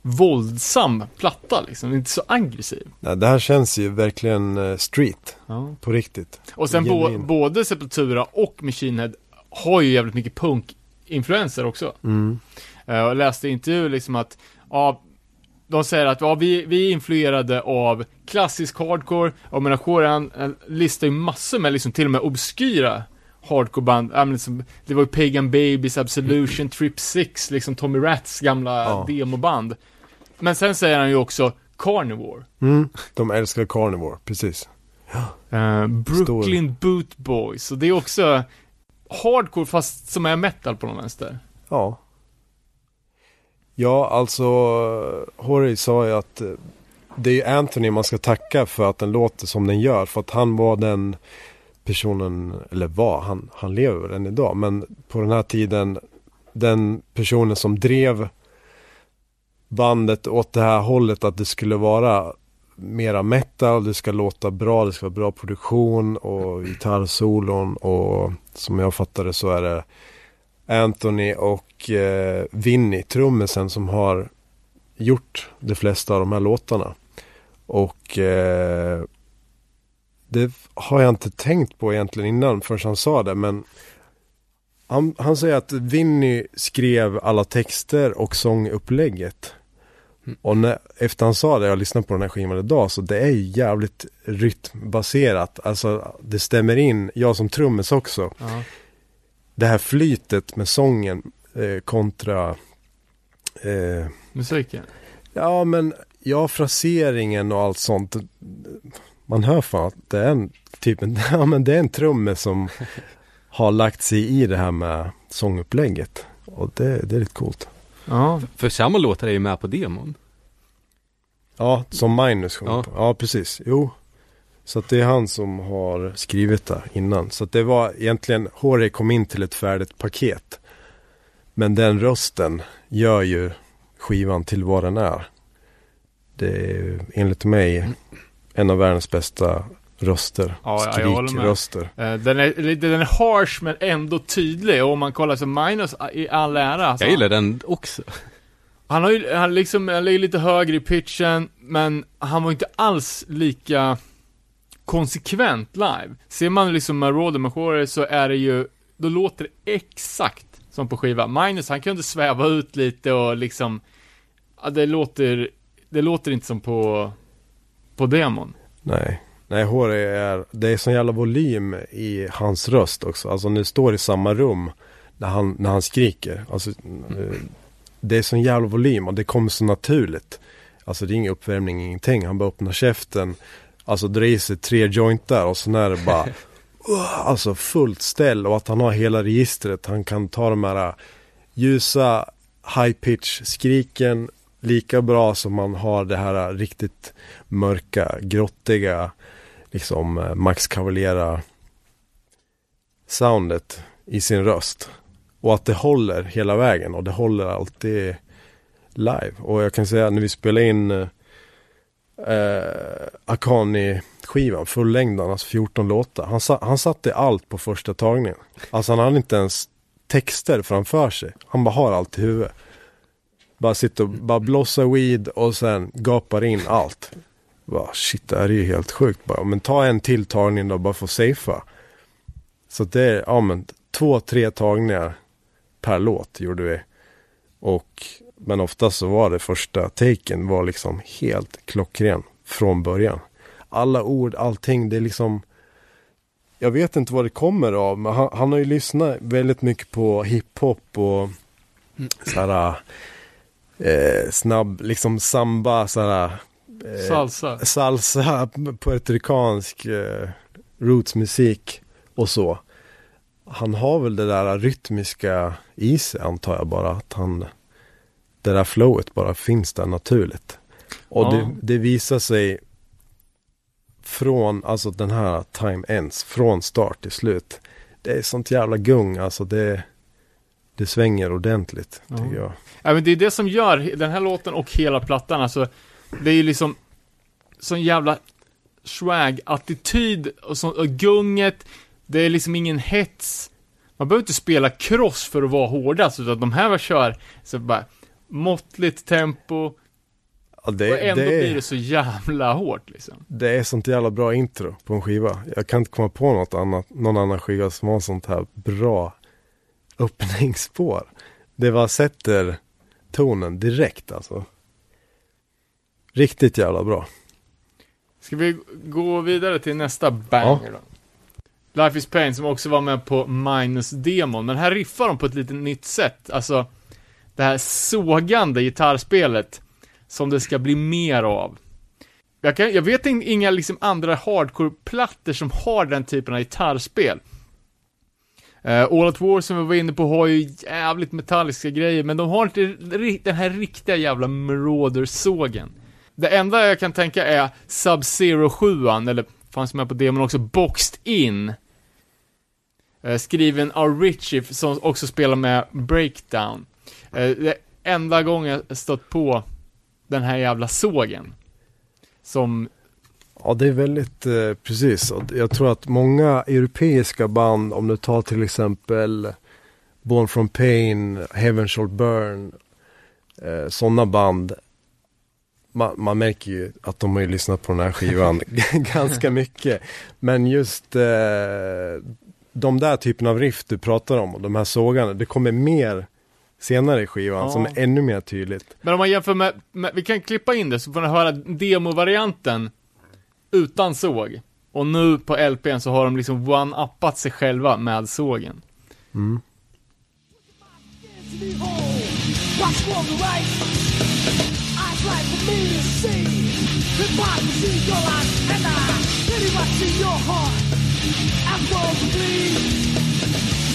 våldsam platta liksom, inte så aggressiv. Nej, det här känns ju verkligen eh, street, på riktigt. Och sen bo, både Sepultura och Machine Head har ju jävligt mycket punk-influenser också. Mm. Eh, Jag läste intervju liksom att, ja, de säger att ja, vi, vi är influerade av klassisk hardcore, och menar Shoran listar ju massor med liksom till och med obskyra hardcoreband, ja, liksom, det var ju Pagan Babies, Absolution, Trip Six, liksom Tommy Rats gamla Ja. demoband. Men sen säger han ju också Carnivore. Mm. De älskar Carnivore, precis. Eh, Brooklyn Boot Boys, och det är också hardcore fast som är metal på någon vänster. Ja. Ja, alltså Horry sa ju att eh, det är ju Anthony man ska tacka för att den låter som den gör. För att han var den personen, eller var, han, han lever väl än idag. Men på den här tiden, den personen som drev bandet åt det här hållet att det skulle vara mera metal, det ska låta bra, det ska vara bra produktion och gitarrsolon och som jag fattar det så är det Anthony och eh, Vinny, trummisen som har gjort de flesta av de här låtarna. Och eh, det har jag inte tänkt på egentligen innan förrän han sa det men han, han säger att Vinny skrev alla texter och sångupplägget. Och när, efter han sa det, jag lyssnade på den här skivan idag, så det är ju jävligt rytmbaserat. Alltså det stämmer in, jag som trummis också Ja. det här flytet med sången eh, kontra eh, Musiken. Ja men ja fraseringen och allt sånt Man hör fan att det är en typ en, ja men det är en trumme som Har lagt sig i det här med sångupplägget Och det, det är lite coolt Ja. För samma låtar är ju med på demon. Ja som Magnus sjunger Ja. på Ja precis, jo Så att det är han som har skrivit det innan Så att det var egentligen Håre kom in till ett färdigt paket Men den rösten gör ju skivan till vad den är Det är enligt mig en av världens bästa röster Ja, ja. Skrikröster Eh, Den är, lite- den är harsh men ändå tydlig och om man kollar så Minus i all ära. Alltså, Jag gillar den också. Han har ju, han liksom, han ligger lite högre i pitchen, men han var inte alls lika konsekvent live. Ser man liksom Marauder Majore så är det ju, då låter det exakt som på skiva. Minus, han kunde sväva ut lite och liksom, ja, det låter, det låter inte som på, på demon. Nej. Nej, HR är, det är sån jävla volym i hans röst också. Alltså du står i samma rum när han, när han skriker. Alltså, eh, det är sån jävla volym och det kommer så naturligt. Alltså det är ingen uppvärmning, ingenting. Han bara öppnar käften, alltså drar i sig tre jointar och sen är det bara uh, Alltså fullt ställ och att han har hela registret. Han kan ta de här äh, ljusa high pitch skriken lika bra som man har det här äh, riktigt mörka, grottiga liksom äh, Max Cavalera soundet i sin röst. Och att det håller hela vägen och det håller alltid live. Och jag kan säga när vi spelade in eh, Akani-skivan, alltså 14 låtar. Han, sa, han satte allt på första tagningen. Alltså han hade inte ens texter framför sig. Han bara har allt i huvudet. Bara sitter och bara blossar weed och sen gapar in allt. Bara, shit, det här är ju helt sjukt bara. Men ta en till tagning då, bara för att safea. Så det är, ja men, två, tre tagningar per låt gjorde vi. Och, men oftast så var det första taken var liksom helt klockren från början. Alla ord, allting, det är liksom jag vet inte vad det kommer av, men han, han har ju lyssnat väldigt mycket på hiphop och såhär eh, snabb, liksom samba, såhär eh, Salsa. Salsa, puertoricansk eh, rootsmusik och så. Han har väl det där rytmiska i sig antar jag bara att han Det där flowet bara finns där naturligt. Och Ja. det, det visar sig från, alltså den här time ends, från start till slut. Det är sånt jävla gung, alltså det Det svänger ordentligt, Ja. tycker jag. Ja, men det är det som gör den här låten och hela plattan, alltså, det är ju liksom sån jävla swag-attityd och, så, och gunget, det är liksom ingen hets. Man behöver inte spela cross för att vara hårdast, utan de här var kör så bara måttligt tempo, det, och ändå det, blir det så jävla hårt liksom. det är sånt jävla bra intro på en skiva. Jag kan inte komma på något annat, någon annan skiva som har sånt här bra öppningsspår. Det bara sätter tonen direkt alltså. Riktigt jävla bra. Ska vi gå vidare till nästa banger då? Life is Pain som också var med på Minus-demon, men här riffar de på ett lite nytt sätt. Alltså, det här sågande gitarrspelet som det ska bli mer av. Jag, kan, jag vet inga liksom andra hardcore-plattor som har den typen av gitarrspel. Uh, All At War som vi var inne på har ju jävligt metalliska grejer, men de har inte den här riktiga jävla Marauder-sågen. Det enda jag kan tänka är Sub-Zero 7 eller fanns med på demon också, Boxed In. Uh, skriven av Richie, som också spelar med Breakdown. Uh, det enda gången jag stött på den här jävla sågen. Som, Ja, det är väldigt eh, precis. Jag tror att många europeiska band, om du tar till exempel Born from Pain, Heaven Shall Burn, eh, sådana band. Man, man märker ju att de har ju lyssnat på den här skivan ganska mycket. Men just eh, de där typen av riff du pratar om och de här sågarna, det kommer mer senare i skivan Ja. som är ännu mer tydligt. men om man jämför med, med, vi kan klippa in det så får ni höra demovarianten utan såg. Och nu på LPn så har de liksom one-uppat sig själva med sågen. Mm.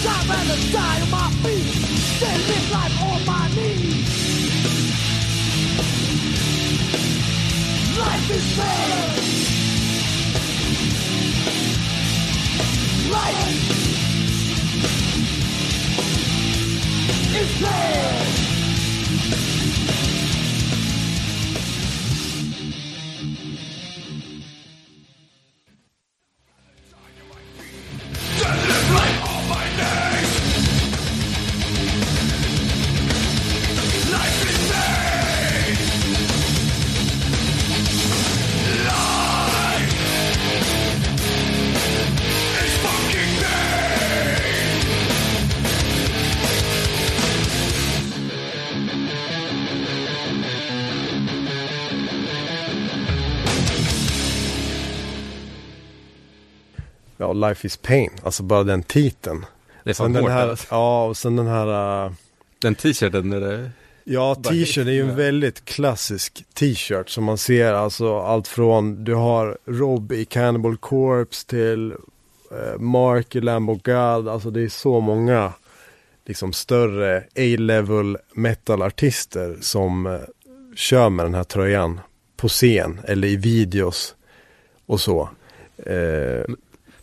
I'd rather die on my feet than live life on my knees. Life is fair. Life is fair. Ja, Life is Pain, alltså bara den titeln. Det är fan Sen den hårt här, alltså. ja, och sen den här, uh, Den t-shirten när det... ja, t-shirt är ju en väldigt klassisk t-shirt som man ser, alltså allt från, du har Rob i Cannibal Corpse till eh, Mark i Lamb of God, alltså det är så många liksom större A-level metal-artister som eh, kör med den här tröjan på scen eller i videos och så. Eh,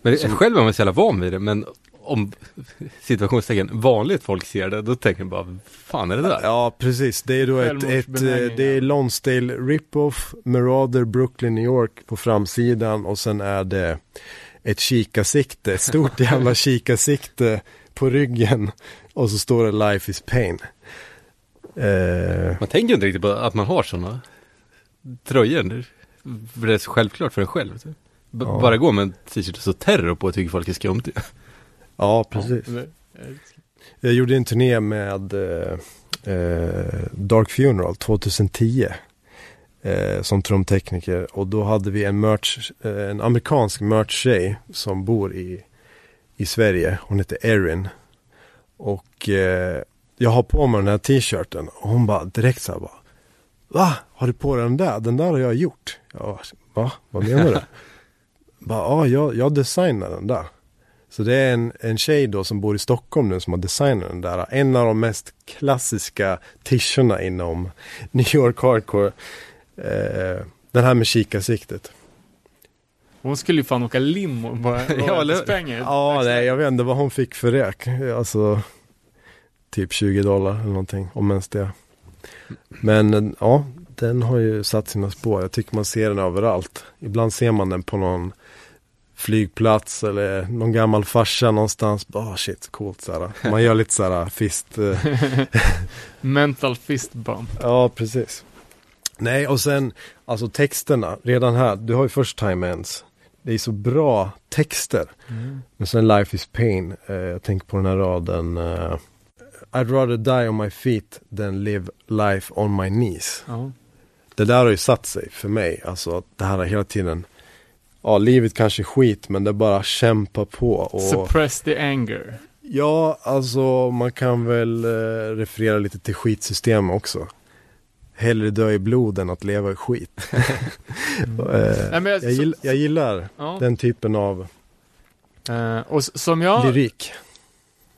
Men Som- själv är man så jävla van vid det, men om situationstecken vanligt folk ser det, då tänker man bara, fan är det där? Ja, precis. Det är då ett, ett, eh, det är. Lonsdale Rip-Off, Marauder, Brooklyn, New York på framsidan och sen är det ett kikarsikte, ett stort jävla kikarsikte på ryggen och så står det Life is Pain. Eh, Man tänker inte riktigt på att man har sådana tröjor. Det- För det är så självklart för en själv. typ. B- Ja. Bara gå med en t-shirt och så terror på och tycker folk är skumt. ja, precis. Jag gjorde en turné med eh, eh, Dark Funeral 2010 eh, som trumtekniker och då hade vi en merch, eh, en amerikansk merch-tjej som bor i, i Sverige. Hon heter Erin. Och eh, jag har på mig den här t-shirten och hon bara direkt så här bara Va? Har du på dig den där? Den där har jag gjort. Jag bara, Va? Vad menar du? bara, ja, jag, jag designade den där. Så det är en, en tjej då som bor i Stockholm nu som har designat den där. En av de mest klassiska t-shirtarna inom New York Hardcore. Eh, den här med kikarsiktet. Hon skulle ju fan åka limo bara Ja, eller- pengar. Ja, nej, jag vet inte vad hon fick för räk. Alltså, typ 20 dollar eller någonting, om ens det. Men ja, den har ju satt sina spår. Jag tycker man ser den överallt. Ibland ser man den på någon flygplats eller någon gammal farsa någonstans. Ah shit, coolt såhär. Man gör lite såhär fist. eh, Mental fist bump. Ja, precis. Nej, och sen alltså texterna. Redan här, du har ju First Time Ends. Det är så bra texter. Men sen Life is Pain. Eh, jag tänker på den här raden. Eh, I'd rather die on my feet than live life on my knees. Ja. Det där har ju satt sig för mig. Alltså att det här är hela tiden. Ja, livet kanske är skit men det är bara kämpa på. Och, Suppress the anger. Ja, alltså man kan väl eh, referera lite till skitsystem också. Hellre dö i blod än att leva i skit. eh, Nej, jag- jag, gill, jag gillar Ja. den typen av Eh, och som jag lyrik.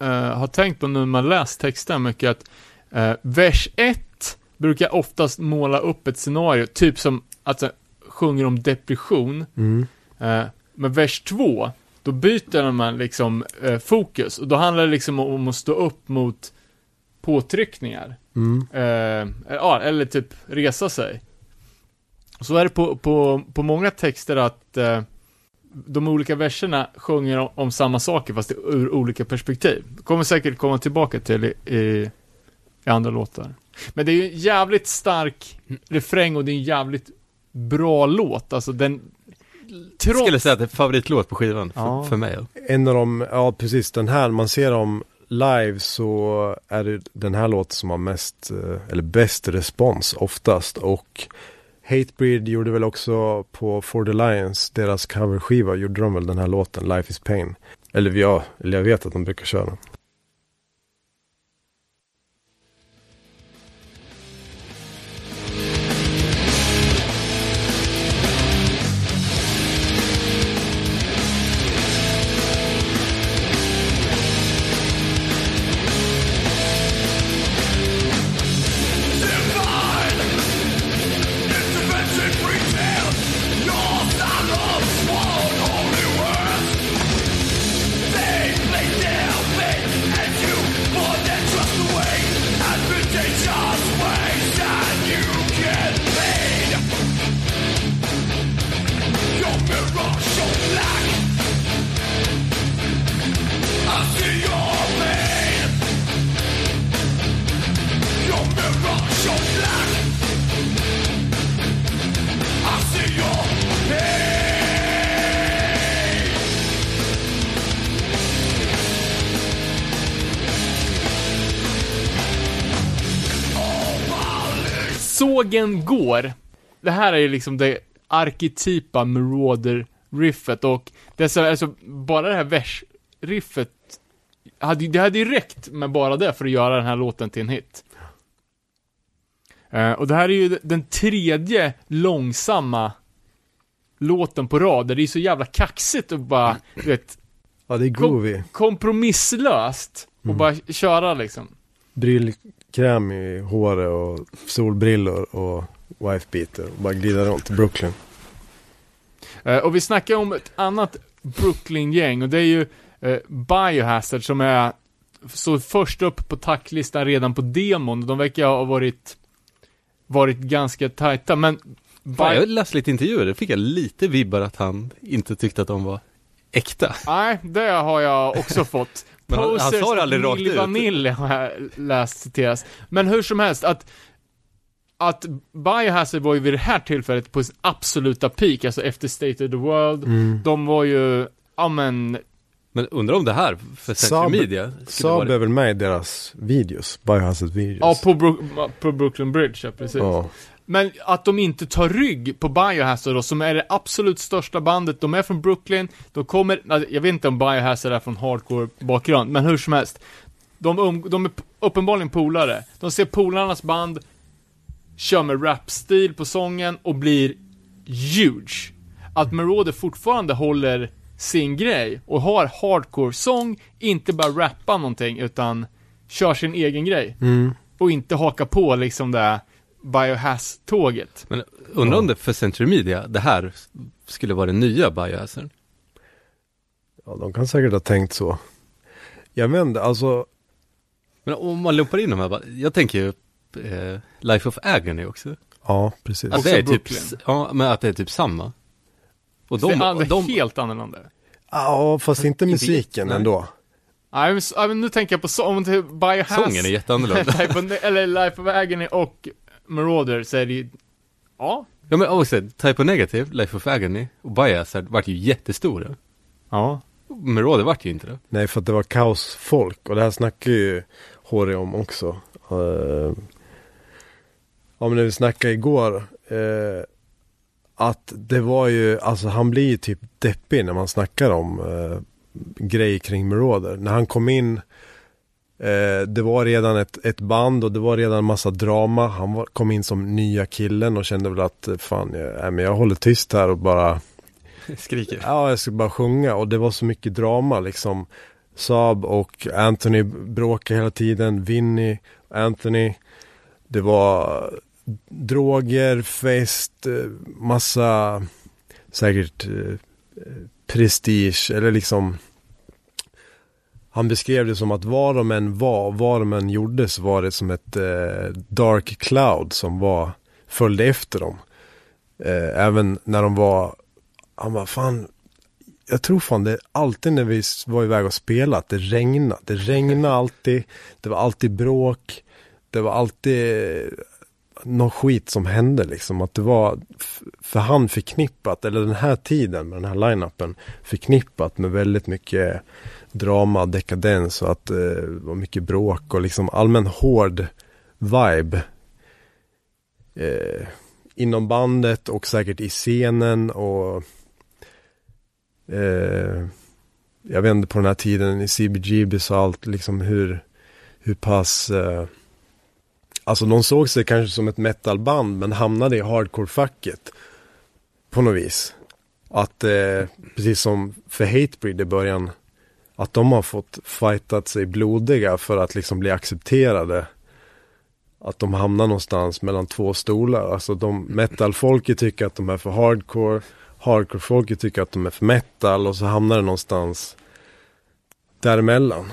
eh, har tänkt på nu när man läst texten mycket att eh, vers 1 brukar oftast måla upp ett scenario, typ som att det sjunger om depression. Mm. Eh, men vers 2, då byter man liksom eh, fokus och då handlar det liksom om att stå upp mot påtryckningar. Mm. Eh, eller typ resa sig. Så är det på, på, på många texter att eh, de olika verserna sjunger om, om samma saker fast ur olika perspektiv. Kommer säkert komma tillbaka till i, i, i andra låtar. Men det är ju en jävligt stark refräng och det är en jävligt bra låt. Alltså den... Jag Trots... skulle säga att det är favoritlåt på skivan för, Ja. för mig. En av de, ja precis den här, man ser dem live så är det den här låten som har mest, eh, eller bäst respons oftast. Och Hatebreed gjorde väl också på For the Lions, deras coverskiva, gjorde de väl den här låten, Life is Pain. Eller ja, eller jag vet att de brukar köra den. Sågen går. Det här är ju liksom det arketypa Marauder riffet och det är så, alltså, bara det här vers-riffet, hade, det hade ju räckt med bara det för att göra den här låten till en hit. Eh, och det här är ju den tredje långsamma låten på rad, där det är så jävla kaxigt och bara, du vet, Ja, det är groovy. kompromisslöst och bara köra liksom. Brylkräm i håret och solbrillor och wifebeater. Och bara glida runt i Brooklyn. Eh, och vi snackar om ett annat Brooklyn-gäng och det är ju eh, Biohazard som är så först upp på tacklistan redan på demon. De verkar ha varit varit ganska tajta, men Fan, jag läste lite intervjuer, det fick jag lite vibbar att han inte tyckte att de var äkta. Nej, det har jag också fått. Men han- han sa det aldrig rakt ut. Vanilli har jag läst citeras. Men hur som helst, att att Biohazard var ju vid det här tillfället på sin absoluta peak, alltså efter State of the World. Mm. De var ju, ja men, Men undrar om det här för Century Saab- Media Saab är väl med i deras videos? Biohazard videos. ja på, Bro- på Brooklyn Bridge, ja precis. Ja. Men att de inte tar rygg på Biohazard då, som är det absolut största bandet, de är från Brooklyn, de kommer, alltså, jag vet inte om Biohazard är från hardcore bakgrund, men hur som helst. De, um, de är uppenbarligen polare. De ser polarnas band, kör med rap-stil på sången och blir huge. Att Marauder fortfarande håller sin grej och har hardcore-sång, inte bara rappa någonting, utan kör sin egen grej. Mm. Och inte haka på liksom det här Biohazard-tåget. Men undrar om det för Century Media, det här skulle vara den nya Biohazard. ja, de kan säkert ha tänkt så. Jag inte, alltså. Men om man lumpar in de här, jag tänker ju eh, Life of Agony också. Ja, precis. Att det är typ, ja, men att det är typ samma. Och de, det är de, helt annorlunda. Ja, fast inte musiken nej. ändå. Nej, men, nu tänker jag på så, om det Biohazard. sången är jätteannorlunda. Eller Life of Agony och Marauder så är det ju, ja. ja men också, Type of Negative, Life of Agony och Biohazard vart ju jättestora. Ja. Marauder vart ju inte det. Nej, för att det var kaosfolk. Och det här snackar ju Håre om också. Uh, ja, men när vi snackade igår. eh, att det var ju, alltså han blir ju typ deppig när man snackar om uh, grejer kring Marauder. När han kom in, eh, det var redan ett, ett band och det var redan massa drama. Han var, kom in som nya killen och kände väl att eh, fan, jag, nej, men jag håller tyst här och bara Skriker. Ja, jag skulle bara sjunga och det var så mycket drama liksom. Saab och Anthony bråkade hela tiden, Vinny, Anthony. Det var droger, fest, eh, massa säkert eh, prestige eller liksom han beskrev det som att var de än var, vad de än gjorde så var det som ett eh, dark cloud som var, följde efter dem. Eh, även när de var han bara, fan, jag tror fan det alltid när vi var iväg och spelade, det regnade. Det regnade alltid, det var alltid bråk, det var alltid eh, någon skit som hände liksom. Att det var för han förknippat, eller den här tiden med den här line-upen, förknippat med väldigt mycket drama, dekadens och att eh, det var mycket bråk och liksom allmän hård vibe. Eh, inom bandet och säkert i scenen och eh, jag vet inte på den här tiden i CBGB så allt liksom hur, hur pass eh, Alltså de såg sig kanske som ett metalband men hamnade i hardcore-facket på något vis. Att eh, precis som för Hatebreed i början att de har fått fightat sig blodiga för att liksom bli accepterade. Att de hamnar någonstans mellan två stolar. Alltså de metalfolket tycker att de är för hardcore. Hardcore-folket tycker att de är för metal och så hamnar det någonstans däremellan.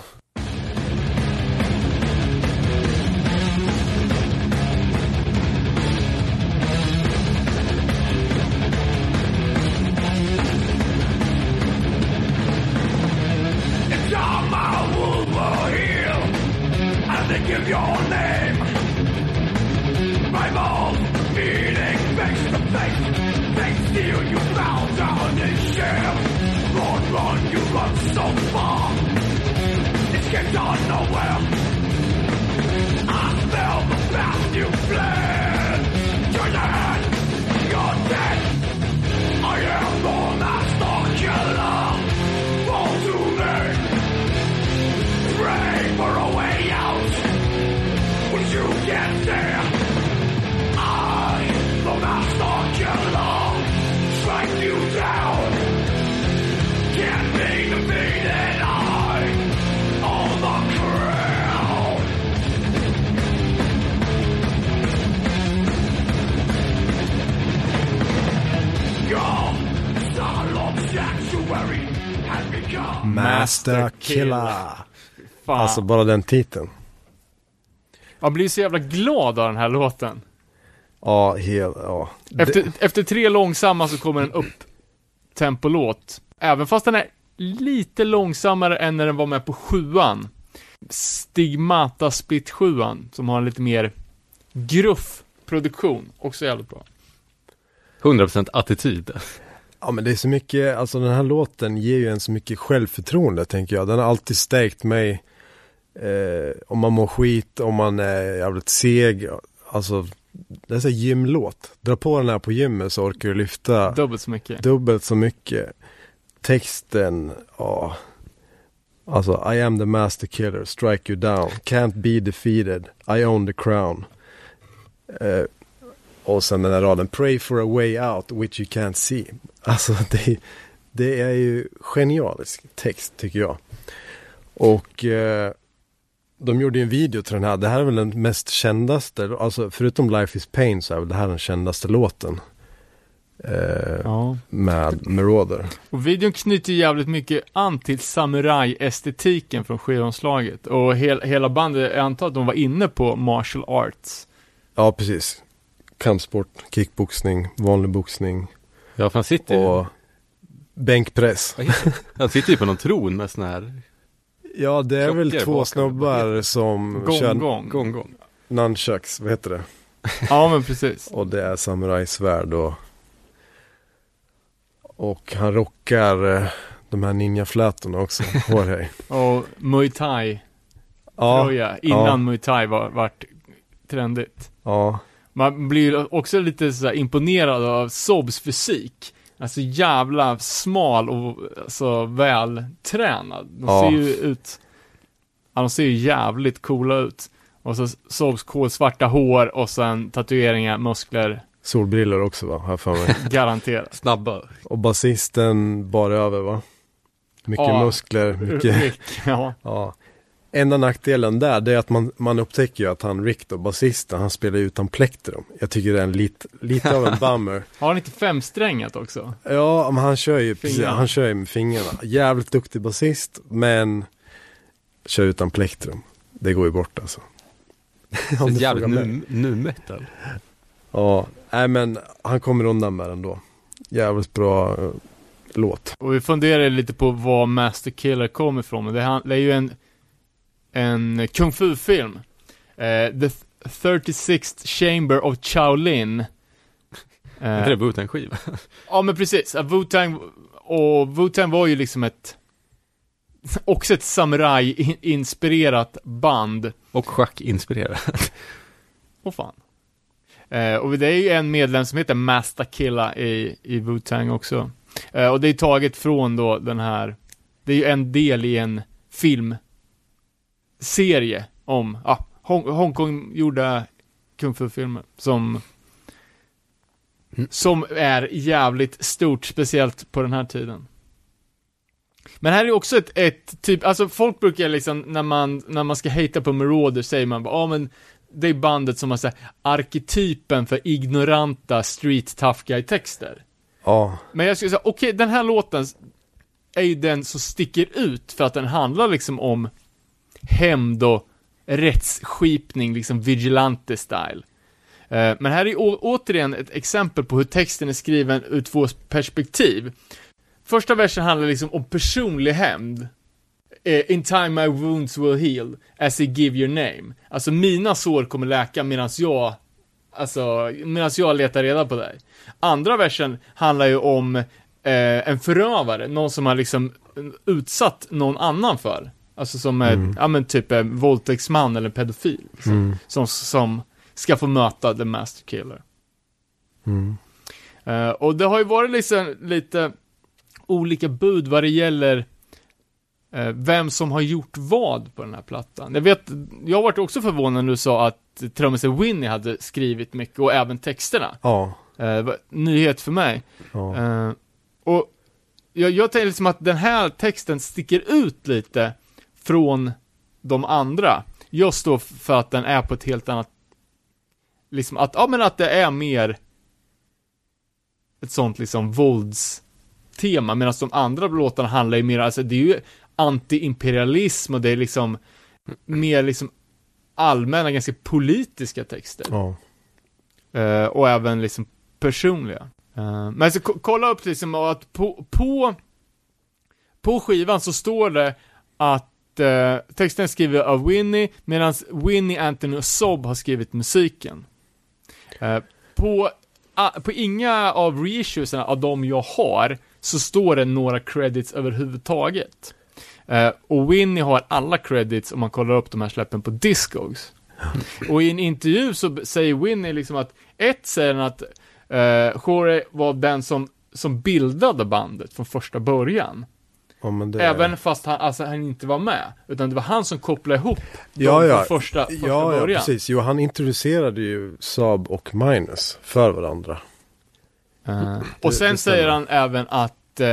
Fan. Alltså bara den titeln. Man blir så jävla glad av den här låten. Ja, helt, ja. Efter, Det, efter tre långsamma så kommer en upp-tempolåt. Även fast den är lite långsammare än när den var med på sjuan. Stigmata Split 7 som har en lite mer gruff produktion. Också jävligt bra. 100% attityd. ja men det är så mycket, alltså den här låten ger ju en så mycket självförtroende tänker jag. Den har alltid stärkt mig. Eh, om man mår skit, om man är jävligt seg. Alltså, det är här gymlåt. Dra på den här på gymmet så orkar du lyfta Dubbelt så mycket. dubbelt så mycket. Texten, ja. Alltså, I am the master killer, strike you down, can't be defeated, I own the crown. Eh, och sen den här raden, pray for a way out which you can't see. Alltså, det, det är ju genialisk text tycker jag. Och eh, de gjorde ju en video till den här, det här är väl den mest kändaste, alltså förutom Life is Pain så är väl det här den kändaste låten. Eh, Ja. med Marauder. Och videon knyter jävligt mycket an till samurai-estetiken från skivomslaget. Och hel, hela bandet, jag antar att de var inne på martial arts. Ja, precis. Kampsport, kickboxning, vanlig boxning Ja, för han sitter ju, och bänkpress. han sitter ju på någon tron med sån här Ja, det är väl två snubbar som Gång, kör gång. gång, gång. nunchucks, vad heter det? Ja, men precis. Och det är samurajsvärd och och han rockar eh, de här ninjaflätorna också, Jorge. Och muay thai, Ja, tror jag, innan ja. muay thai var, vart trendigt. ja, Man blir också lite så här imponerad av Sobs fysik. Alltså jävla smal och så vältränad. De Ja. ser ju ut, ja, de ser ju jävligt coola ut. Och så Sobs kolsvarta hår och sen tatueringar, muskler, solbrillor också va, jag för mig. garanterat. Snabba. Och basisten bar över va? Mycket Ja. muskler, mycket Rick, ja. Ja. Enda nackdelen där, det är att man, man upptäcker ju att han Rick då, basisten, han spelar utan plektrum. Jag tycker det är en lit, lite av en bummer. Har han inte femsträngat också? Ja, men han kör ju precis, han kör ju med fingrarna. Jävligt duktig basist, men kör utan plektrum. Det går ju bort alltså. Det du jävligt nu, nu metal. Ja, nej men han kommer undan med den då. Jävligt bra eh, låt. Och vi funderar lite på var Master Killer kommer ifrån. Men det är ju en, en kung fu-film. Eh, The 36th Chamber of Shaolin. Är inte det wu skiva Ja men precis, Wu-Tang, och Wu-Tang var ju liksom ett, också ett samurai-inspirerat band. Och schackinspirerat. Åh fan. Eh, och det är ju en medlem som heter Master Killa i, i Wu-Tang också. Eh, och det är taget från då den här, det är ju en del i en filmserie om, ja, Hong, Hongkong gjorda kung fu-filmer som som är jävligt stort, speciellt på den här tiden. Men här är också ett, ett typ, alltså folk brukar liksom, när man, när man ska hata på Marauder säger man bara, ja men det är bandet som har såhär, arketypen för ignoranta street tough guy-texter. Ja, Men jag skulle säga, okej, den här låten är ju den som sticker ut för att den handlar liksom om hämnd och rättsskipning, liksom vigilante-style. Eh, men här är återigen ett exempel på hur texten är skriven ur två perspektiv. Första versen handlar liksom om personlig hämnd. Eh, In time my wounds will heal, as I give your name. Alltså mina sår kommer läka medan jag, alltså, medan jag letar reda på dig. Andra versen handlar ju om eh, en förövare, någon som har liksom utsatt någon annan för. Alltså som är, ja men typ en våldtäktsman eller pedofil. Liksom, som, som ska få möta the master killer. Eh, och det har ju varit liksom lite olika bud vad det gäller eh, vem som har gjort vad på den här plattan. Jag vet, jag varit också förvånad när du sa att trummisen Winnie hade skrivit mycket och även texterna. ja, var nyhet för mig. ja. Och jag, jag tänker liksom att den här texten sticker ut lite från de andra. Just då för att den är på ett helt annat, liksom att, ja men att det är mer ett sånt liksom våldstema, medan de andra låtarna handlar ju mer, alltså det är ju anti-imperialism och det är liksom mer liksom allmänna, ganska politiska texter. Ja. Eh, och även liksom personliga. Eh, men så ko- kolla upp liksom att på, på, på skivan så står det att eh, texten är skriven av Winnie, medan Winnie, Anthony och Sob har skrivit musiken. Eh, på, ah, på inga av reissuesarna av de jag har, så står det några credits överhuvudtaget. Eh, och Winnie har alla credits om man kollar upp de här släppen på Discogs. Och i en intervju så säger Winnie liksom att, ett säger han att eh, Shore var den som, som bildade bandet från första början ja det Även fast han, alltså, han inte var med. Utan det var han som kopplade ihop Ja, ja. första, första Ja, ja, början. precis. Jo, han introducerade ju Saab och Minus för varandra. Eh, och sen säger han även att, eh,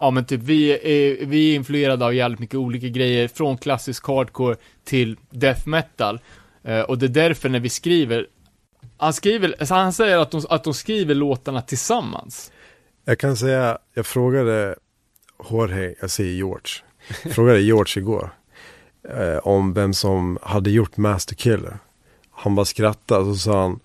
ja men typ vi är, vi är influerade av jävligt mycket olika grejer, från klassisk hardcore till death metal. Eh, och det är därför när vi skriver, han skriver, alltså han säger att de, att de skriver låtarna tillsammans. Jag kan säga, jag frågade Jorge, jag säger George, jag frågade George igår eh, om vem som hade gjort Master Killer. Han bara skrattade och så sa han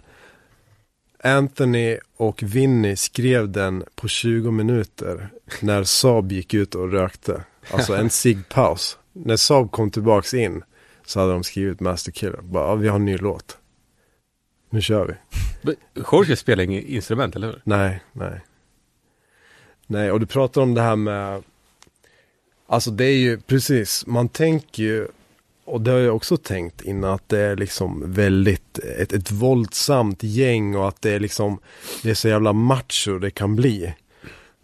Anthony och Vinny skrev den på 20 minuter när Saab gick ut och rökte. Alltså en ciggpaus. När Saab kom tillbaks in så hade de skrivit Master Killer. Bara, ja, vi har en ny låt. Nu kör vi. Jorge spelar inget instrument, eller hur? Nej, nej. Nej, och du pratar om det här med, alltså det är ju precis, man tänker ju, och det har jag också tänkt innan, att det är liksom väldigt, ett, ett våldsamt gäng och att det är liksom, det är så jävla macho det kan bli.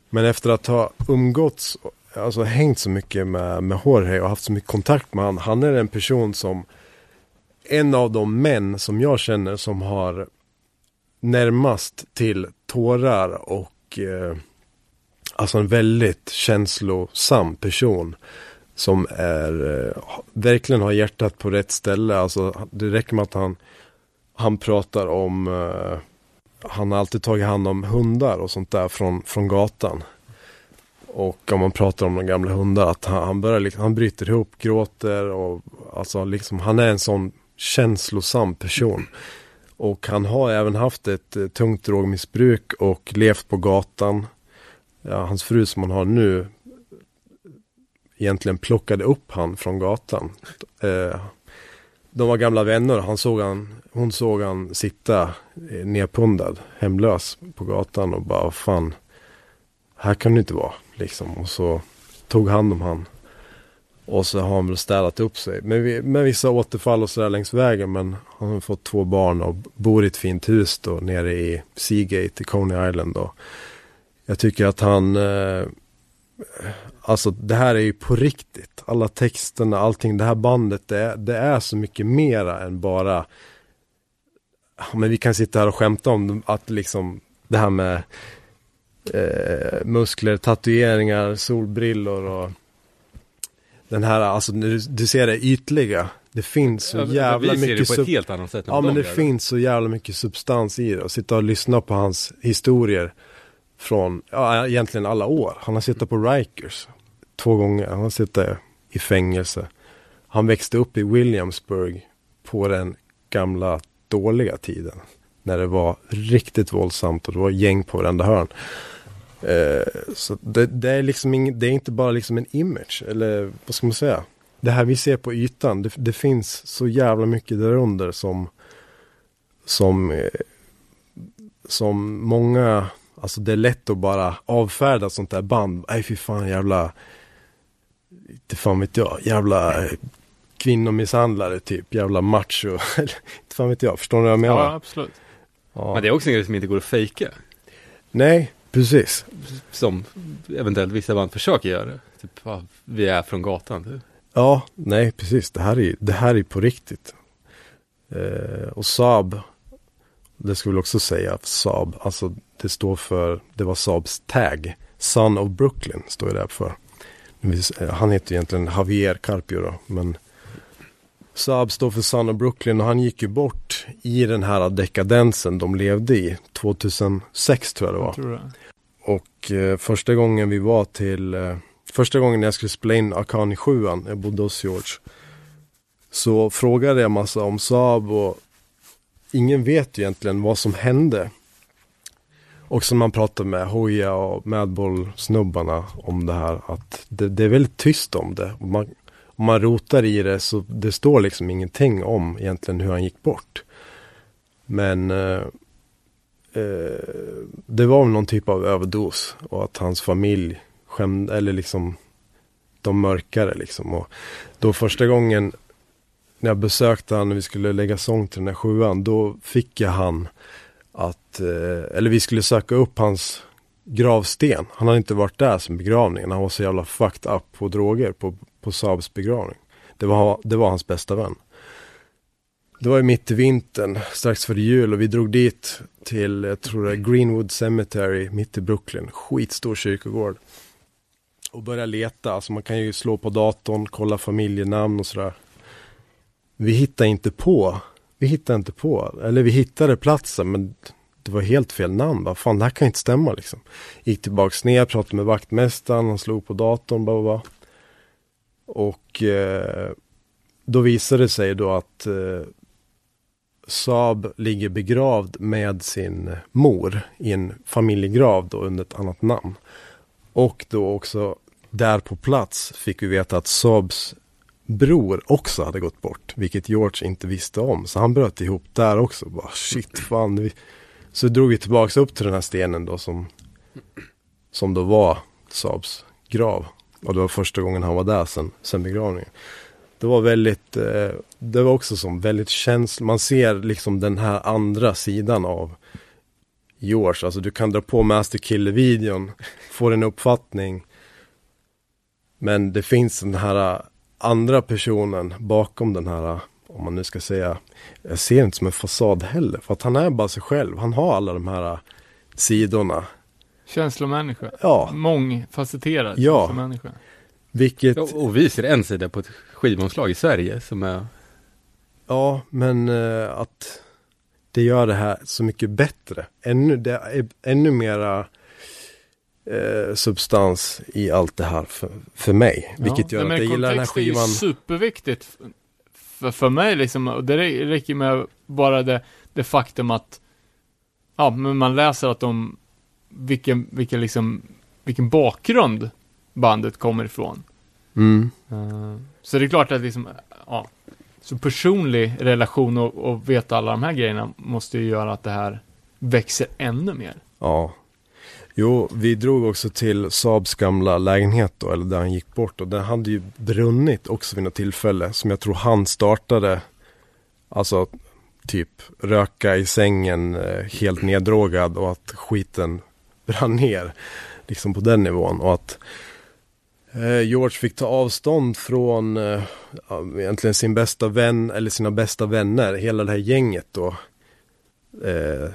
Men efter att ha umgåtts, alltså hängt så mycket med, med Jorge och haft så mycket kontakt med han, han är en person som, en av de män som jag känner som har närmast till tårar och eh, alltså en väldigt känslosam person som är eh, verkligen har hjärtat på rätt ställe. Alltså det räcker med att han han pratar om eh, han har alltid tagit hand om hundar och sånt där från, från gatan. Och om man pratar om de gamla hundar att han, han börjar liksom, han bryter ihop, gråter och alltså liksom han är en sån känslosam person. Och han har även haft ett eh, tungt drogmissbruk och levt på gatan. Ja, hans fru som han har nu egentligen plockade upp han från gatan. Eh, de var gamla vänner han såg han, hon såg han sitta eh, nerpundad, hemlös på gatan och bara, fan, här kan du inte vara, liksom. Och så tog hand om han. Och så har han väl städat upp sig. Med, vi- med vissa återfall och sådär längs vägen. Men han har fått två barn och bor i ett fint hus då nere i Seagate i Coney Island. Då. Jag tycker att han, eh, alltså det här är ju på riktigt. Alla texterna, allting, det här bandet, det är, det är så mycket mera än bara, Ja, men vi kan sitta här och skämta om att liksom det här med eh, muskler, tatueringar, solbrillor och den här, alltså du, du ser det ytliga. Det finns så jävla vi ser det mycket på sub- ett helt annat sätt Ja men de det gör. finns så jävla mycket substans i det. Och sitta och lyssna på hans historier från, ja egentligen alla år. Han har suttit på Rikers två gånger. Han har suttit i fängelse. Han växte upp i Williamsburg på den gamla dåliga tiden. När det var riktigt våldsamt och det var gäng på varenda hörn. Eh, så det, det är liksom ing, det är inte bara liksom en image, eller vad ska man säga? Det här vi ser på ytan, det, det finns så jävla mycket därunder som som eh, som många, alltså det är lätt att bara avfärda sånt där band. Nej fy fan jävla, inte fan vet jag, jävla eh, kvinnomisshandlare typ, jävla macho. Inte fan vet jag, förstår ni vad jag menar? Ja, absolut. Ja. Men det är också en grej som inte går att fejka. Nej, precis. Som eventuellt vissa band försöker göra. Typ, vi är från gatan. Typ. Ja, nej precis. Det här är, det här är på riktigt. Eh, och Saab, det skulle också säga, Saab, alltså det står för, det var Saabs tag. Son of Brooklyn står det för. Han heter egentligen Javier Carpio då, men Saab står för Son of Brooklyn och han gick ju bort i den här dekadensen de levde i. 2006 tror jag det var. Jag tror det. Och eh, första gången vi var till, eh, första gången jag skulle spela in Akani 7 jag bodde hos George. Så frågade jag massa om Saab och ingen vet egentligen vad som hände. Och som man pratar med Hoja och Madball-snubbarna om det här, att det, det är väldigt tyst om det. Man, om man rotar i det så det står liksom ingenting om egentligen hur han gick bort. Men eh, eh, det var någon typ av överdos och att hans familj skämde, eller liksom de mörkare liksom. Och då första gången när jag besökte han och vi skulle lägga sång till den här sjuan, då fick jag han att, eh, eller vi skulle söka upp hans gravsten. Han hade inte varit där som begravningen. Han var så jävla fucked up på droger på, på Saabs begravning. Det var, det var hans bästa vän. Det var ju mitt i vintern, strax före jul och vi drog dit till, jag tror det är Greenwood Cemetery mitt i Brooklyn. Skitstor kyrkogård. Och började leta, alltså man kan ju slå på datorn, kolla familjenamn och sådär. Vi hittade inte på, vi hittade inte på, eller vi hittade platsen men det var helt fel namn. Bara, fan det här kan inte stämma liksom. Gick tillbaks ner, pratade med vaktmästaren, han slog på datorn, bara, bara. Och eh, då visade det sig då att eh, Saab ligger begravd med sin mor i en familjegrav då under ett annat namn. Och då också där på plats fick vi veta att Saabs bror också hade gått bort, vilket George inte visste om. Så han bröt ihop där också. Bara, shit, fan. Så drog vi tillbaks upp till den här stenen då som, som då var Saabs grav. Och det var första gången han var där sen, sen begravningen. Det var väldigt, eh, det var också som väldigt känsligt. Man ser liksom den här andra sidan av George. Alltså du kan dra på Master Killer-videon, få en uppfattning. Men det finns den här andra personen bakom den här, om man nu ska säga, jag ser inte som en fasad heller. För att han är bara sig själv. Han har alla de här sidorna. Känslomänniska. Ja, Mångfacetterad Ja. känslomänniska. vilket, Och, och vi ser en sida på ett skivomslag i Sverige som är ja, men eh, att det gör det här så mycket bättre. Ännu, det är ännu mera eh, substans i allt det här för, för mig. Vilket gör Nej, att men jag gillar den här kontext är ju skivan. superviktigt för, för mig liksom. Och det rä- räcker med bara det, det faktum att, ja, men man läser att de, vilken, vilken liksom, vilken bakgrund bandet kommer ifrån. Mm. Eh, så det är klart att liksom, ja, så personlig relation och, och veta alla de här grejerna måste ju göra att det här växer ännu mer. Ja. Jo, vi drog också till Saabs gamla lägenhet då, eller där han gick bort. Och den hade ju brunnit också vid något tillfälle. Som jag tror han startade. Alltså, typ röka i sängen, eh, helt neddrogad och att skiten brann ner. Liksom på den nivån. Och att eh, George fick ta avstånd från eh, egentligen sin bästa vän, eller sina bästa vänner. Hela det här gänget då. Eh,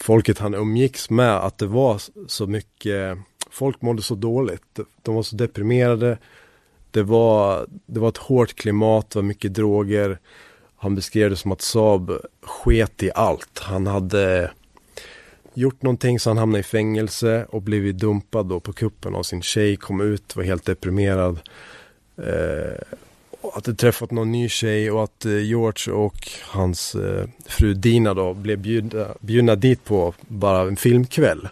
folket han umgicks med att det var så mycket, folk mådde så dåligt. De var så deprimerade. Det var, det var ett hårt klimat, det var mycket droger. Han beskrev det som att Saab sket i allt. Han hade gjort någonting så han hamnade i fängelse och blivit dumpad då på kuppen av sin tjej, kom ut, var helt deprimerad. Eh, att det träffat någon ny tjej och att eh, George och hans eh, fru Dina då blev bjudna, bjudna dit på bara en filmkväll.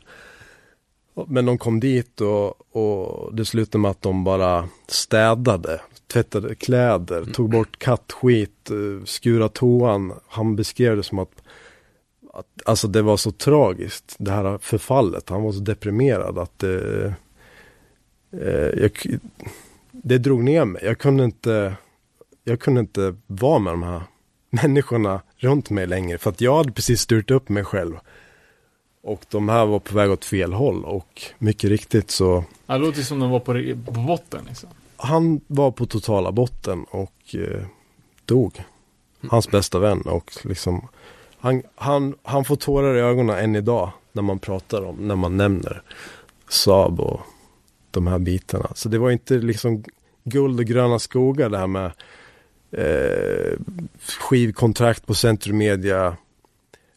Men de kom dit och, och det slutade med att de bara städade, tvättade kläder, tog bort kattskit, eh, skurade toan. Han beskrev det som att, att alltså det var så tragiskt, det här förfallet. Han var så deprimerad att det, eh, jag, det drog ner mig. Jag kunde inte jag kunde inte vara med de här människorna runt mig längre. För att jag hade precis styrt upp mig själv. Och de här var på väg åt fel håll. Och mycket riktigt så, Ja, Det låter som de var på, på botten liksom. han var på totala botten och eh, dog. Hans bästa vän och liksom, han, han, han får tårar i ögonen än idag när man pratar om, när man nämner Saab och de här bitarna. Så det var inte liksom guld och gröna skogar det här med eh, skivkontrakt på Centrum Media,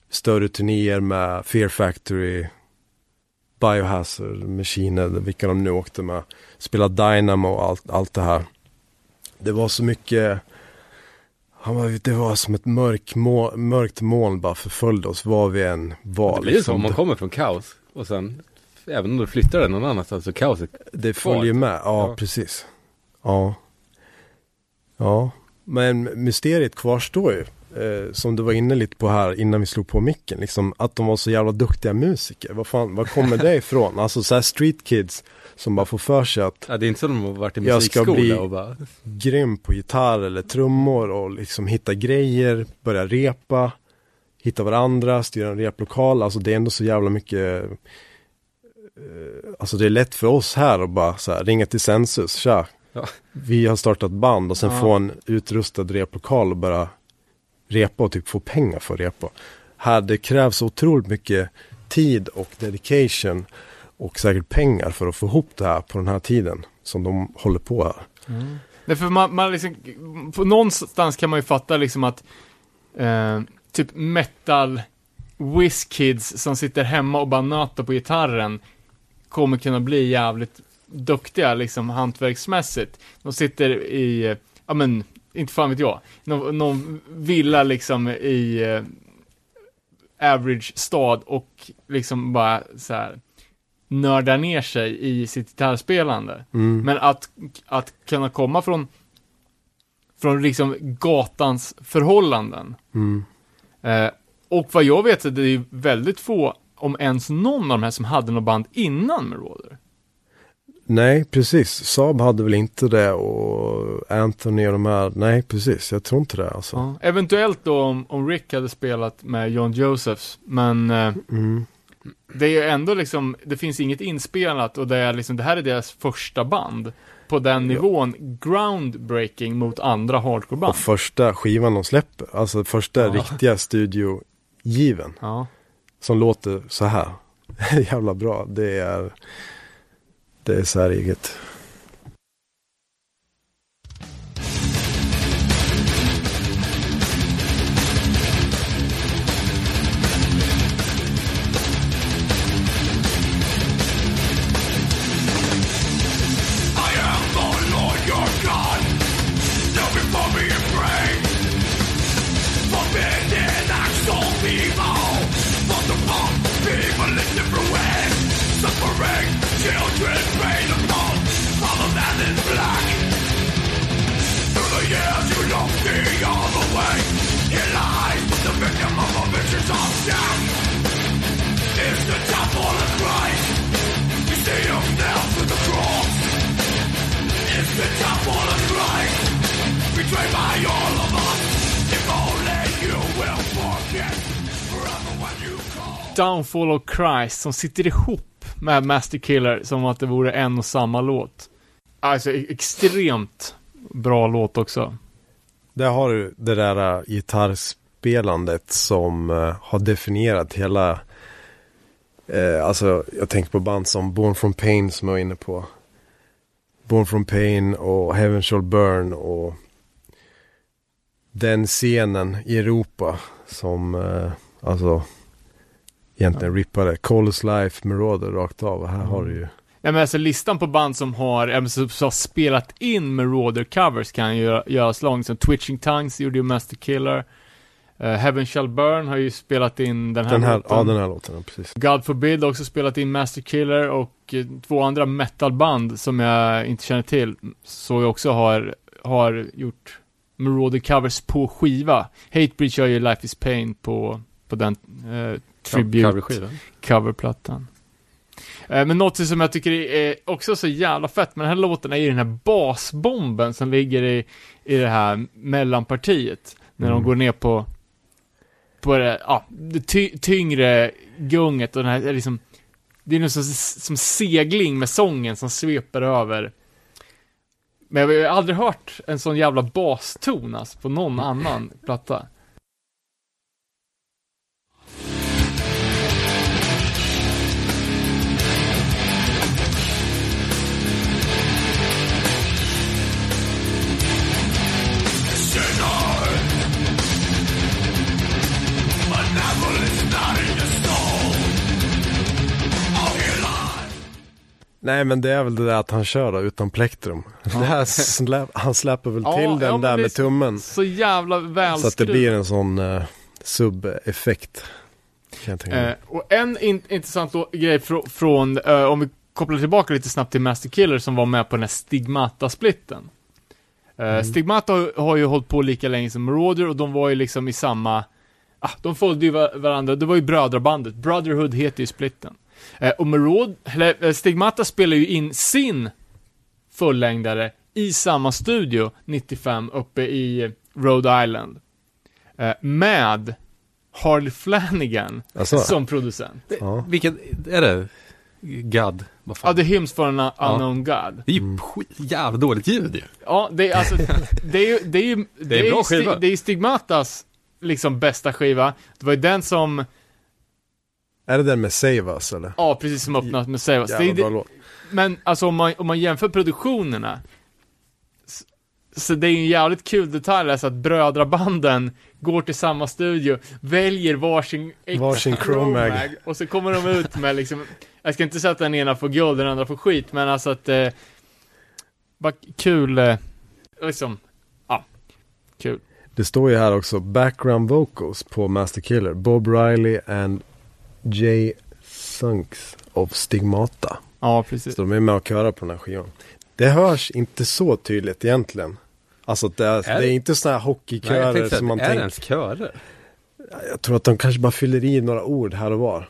större turnéer med Fear Factory, Biohazard, Machine, vilka de nu åkte med, spela Dynamo och allt, allt det här. Det var så mycket, han var, det var som ett mörk må, mörkt moln bara förföljde oss var vi än var. Det blir ju så liksom. om man kommer från kaos och sen, även om du flyttar den någon annanstans så kaoset. Det följer med, ja, Ja. precis. Ja. Ja, men mysteriet kvarstår ju. Eh, som du var inne lite på här innan vi slog på micken. Liksom, att de var så jävla duktiga musiker. Vad fan, var kommer det ifrån? Alltså så här street kids som bara får för sig att Ja, det är inte som de har varit i Jag ska musikskola bli- och bara, grym på gitarr eller trummor och liksom hitta grejer, börja repa, hitta varandra, styra en replokal. Alltså det är ändå så jävla mycket Alltså det är lätt för oss här att bara så här, ringa till Sensus, tja. Ja. Vi har startat band och sen Ja. få en utrustad replokal och bara repa och typ få pengar för att repa. Här det krävs otroligt mycket tid och dedication och säkert pengar för att få ihop det här på den här tiden som de håller på här. Därför man, man liksom, på någonstans kan man ju fatta liksom att eh, typ metal whiz-kids som sitter hemma och bara nöter på gitarren kommer kunna bli jävligt duktiga liksom hantverksmässigt. De sitter i, ja men, inte fan vet jag, någon, någon villa liksom i eh, average stad och liksom bara så här nördar ner sig i sitt gitarrspelande. Mm. Men att, att kunna komma från, från liksom gatans förhållanden. Mm. Eh, och vad jag vet så är det ju väldigt få, om ens någon av de här som hade något band innan Marauder. Nej, precis. Saab hade väl inte det och Anthony och de här. Nej, precis. Jag tror inte det alltså. Eventuellt då om, om Rick hade spelat med John Josephs, men eh, Mm. det är ju ändå liksom, det finns inget inspelat och det är liksom, det här är deras första band. På den nivån, groundbreaking mot andra hardcoreband. Och första skivan de släpper. Alltså första Ja. riktiga studiogiven. Ja. Som låter så här. Jävla bra. Det är Det är säreget. Downfall of Christ som sitter ihop med Master Killer som att det vore en och samma låt. Alltså e- extremt bra låt också. Där har du det där äh, gitarrspelandet som äh, har definierat hela eh, Alltså jag tänker på band som Born from Pain som jag var inne på. Born from Pain och Heaven Shall Burn och den scenen i Europa som eh, alltså egentligen rippade Callous Life, Marauder rakt av. Här har du ju Ja, men alltså listan på band som har, ja, som, har spelat in Marauder covers kan ju göra- göras lång. Som Twitching Tongues gjorde ju Master Killer. Eh, Heaven Shall Burn har ju spelat in den här, den här, låten. ja den här låten, ja, precis. God Forbid har också spelat in Master Killer och eh, två andra metalband som jag inte känner till, så jag också har, har gjort Marauder covers på skiva. Hatebreed kör ju Life is Pain på, på den eh, tribute coverplattan. Eh, Men något som jag tycker är också så jävla fett med den här låten är ju den här basbomben som ligger i, i det här mellanpartiet. När de Mm. går ner på, på det, ja, det ty, tyngre gunget och den här är liksom, det är nog som, som segling med sången som sveper över. Men jag har aldrig hört en sån jävla baston alltså, på någon annan platta. Nej men det är väl det där att han kör då, utan plektrum. Det här släp, han släpper väl Ja, till ja, den där med tummen. Så jävla välskruvat. Så att det blir en sån uh, sub-effekt. Eh, och en in, intressant då, grej fr från, eh, om vi kopplar tillbaka lite snabbt till Master Killer som var med på den här Stigmata-splitten. Eh, Stigmata har, har ju hållit på lika länge som Marauder och de var ju liksom i samma, ah, de följde ju va- varandra, det var ju brödrabandet, Brotherhood heter ju splitten. Eh, och Maraud, eller, eh, Stigmata spelar ju in sin fullängdare i samma studio 95 uppe i Rhode Island. Eh, med Harley Flanagan Alltså, som producent. ja. Vilken, är det? God? Vad Ja, fan? The Hymns for an Unknown God. Det är ju skit, jävla dåligt ljud ju. Ja, det är alltså, det är ju, det är ju, det är en bra ju skiva. Sti- det är Stigmatas, liksom, bästa skiva. Det var ju den som, Är det den med Save Us eller? ja, precis som öppnat med Save Us. Jävla bra låt. men alltså om man, om man jämför produktionerna, s- så det är ju en jävligt kul detalj alltså att brödrabanden går till samma studio, väljer varsin Varsin Chromag. och så kommer de ut med liksom, jag ska inte säga att den ena får guld, den andra får skit, men alltså att, eh, bara kul, eh, liksom, ja, kul. Det står ju här också background vocals på Master Killer. Bob Riley and Jay Sunks of Stigmata. Ja, precis. Så de är med och körar på den här skivan. Det hörs inte så tydligt egentligen. Alltså det är, Är det är inte sådana här hockeykörer som man säga, är det tänker. ens körer? Jag tror att de kanske bara fyller i några ord här och var.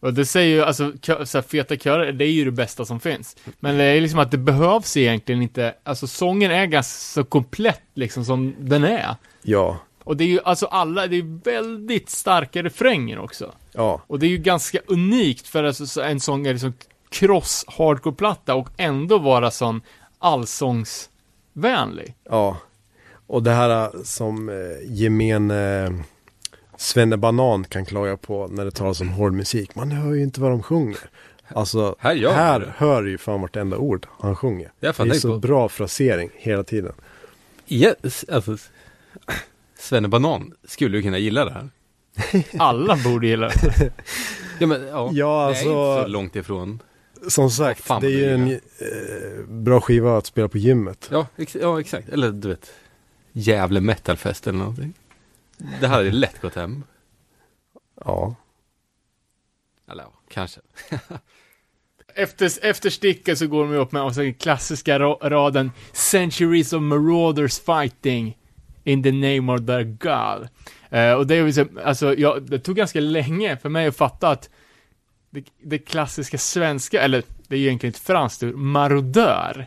Och det säger ju, alltså, kö, så här, feta körer, det är ju det bästa som finns. Men det är liksom att det behövs egentligen inte, alltså sången är ganska så komplett liksom som den är. Ja, Och det är ju, alltså alla, det är väldigt starka refränger också. ja, Och det är ju ganska unikt för alltså, så- en sån är liksom cross hardcore-platta och ändå vara sån allsångsvänlig. ja. Och det här äh, som eh, gemene Svenne Banan kan klaga på när det talas om hård musik. Man hör ju inte vad de sjunger. Alltså, Här gör här det. hör ju fan vartenda ord han sjunger. Jag har Det är så på. bra frasering hela tiden. Yes, alltså, Banan skulle ju kunna gilla det här. Alla borde gilla det. Ja, men, ja, Ja, det är alltså- inte så långt ifrån. Som sagt, fan det är ju en eh, bra skiva att spela på gymmet. Ja, ex ja, exakt. Eller du vet, Gävle metalfest eller någonting. Det hade ju lätt gått hem. Ja. Eller ja, kanske. Efter, efter sticket så går de upp med och så den klassiska ra- raden Centuries of Marauders fighting in the name of their God. Eh, och det är ju så, alltså, jag, det tog ganska länge för mig att fatta att det, det klassiska svenska, eller det är ju egentligen ett franskt ord, marodör.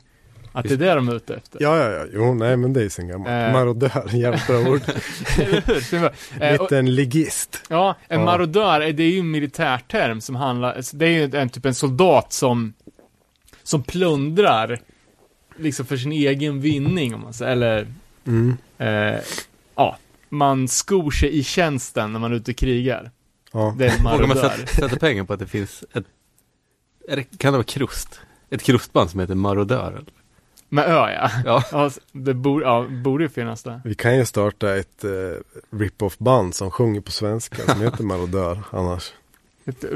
Att det är det de är ute efter. Ja, ja, ja. Jo, nej, men det är sen gammalt. Eh. Marodör, jävligt bra ord. Eh, och- Lite en ligist. Ja, en Ja. marodör, eh, det är ju en militärterm som handlar, alltså, det är ju en typ en soldat som, som plundrar, liksom för sin egen vinning om man säger, eller, Mm. Eh, ja, man skor sig i tjänsten när man är ute och krigar. Ja. Det är en Vågar man marodör. sätta, sätta pengar på att det finns ett, det, kan det vara krust? Ett krustband som heter Marodör? eller? Med ö ja. Ja. ja det borde, ja, borde ju finnas det. Vi kan ju starta ett eh, rip-off band som sjunger på svenska som heter Marodör annars. Ett eh,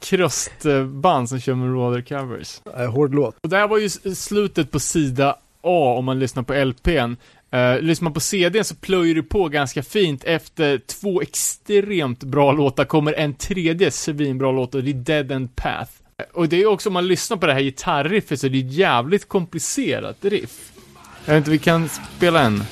krustband som kör med Roder covers. Äh, hård låt. Och det här var ju slutet på sida A om man lyssnar på LPn. Uh, lyssnar man på CDn så plöjer du på ganska fint. Efter två extremt bra låtar kommer en tredje svinbra låt och det är Dead End Path. Eh, och det är också, om man lyssnar på det här gitarriffet så det är ett jävligt komplicerat riff. Jag vet inte, vi kan spela en.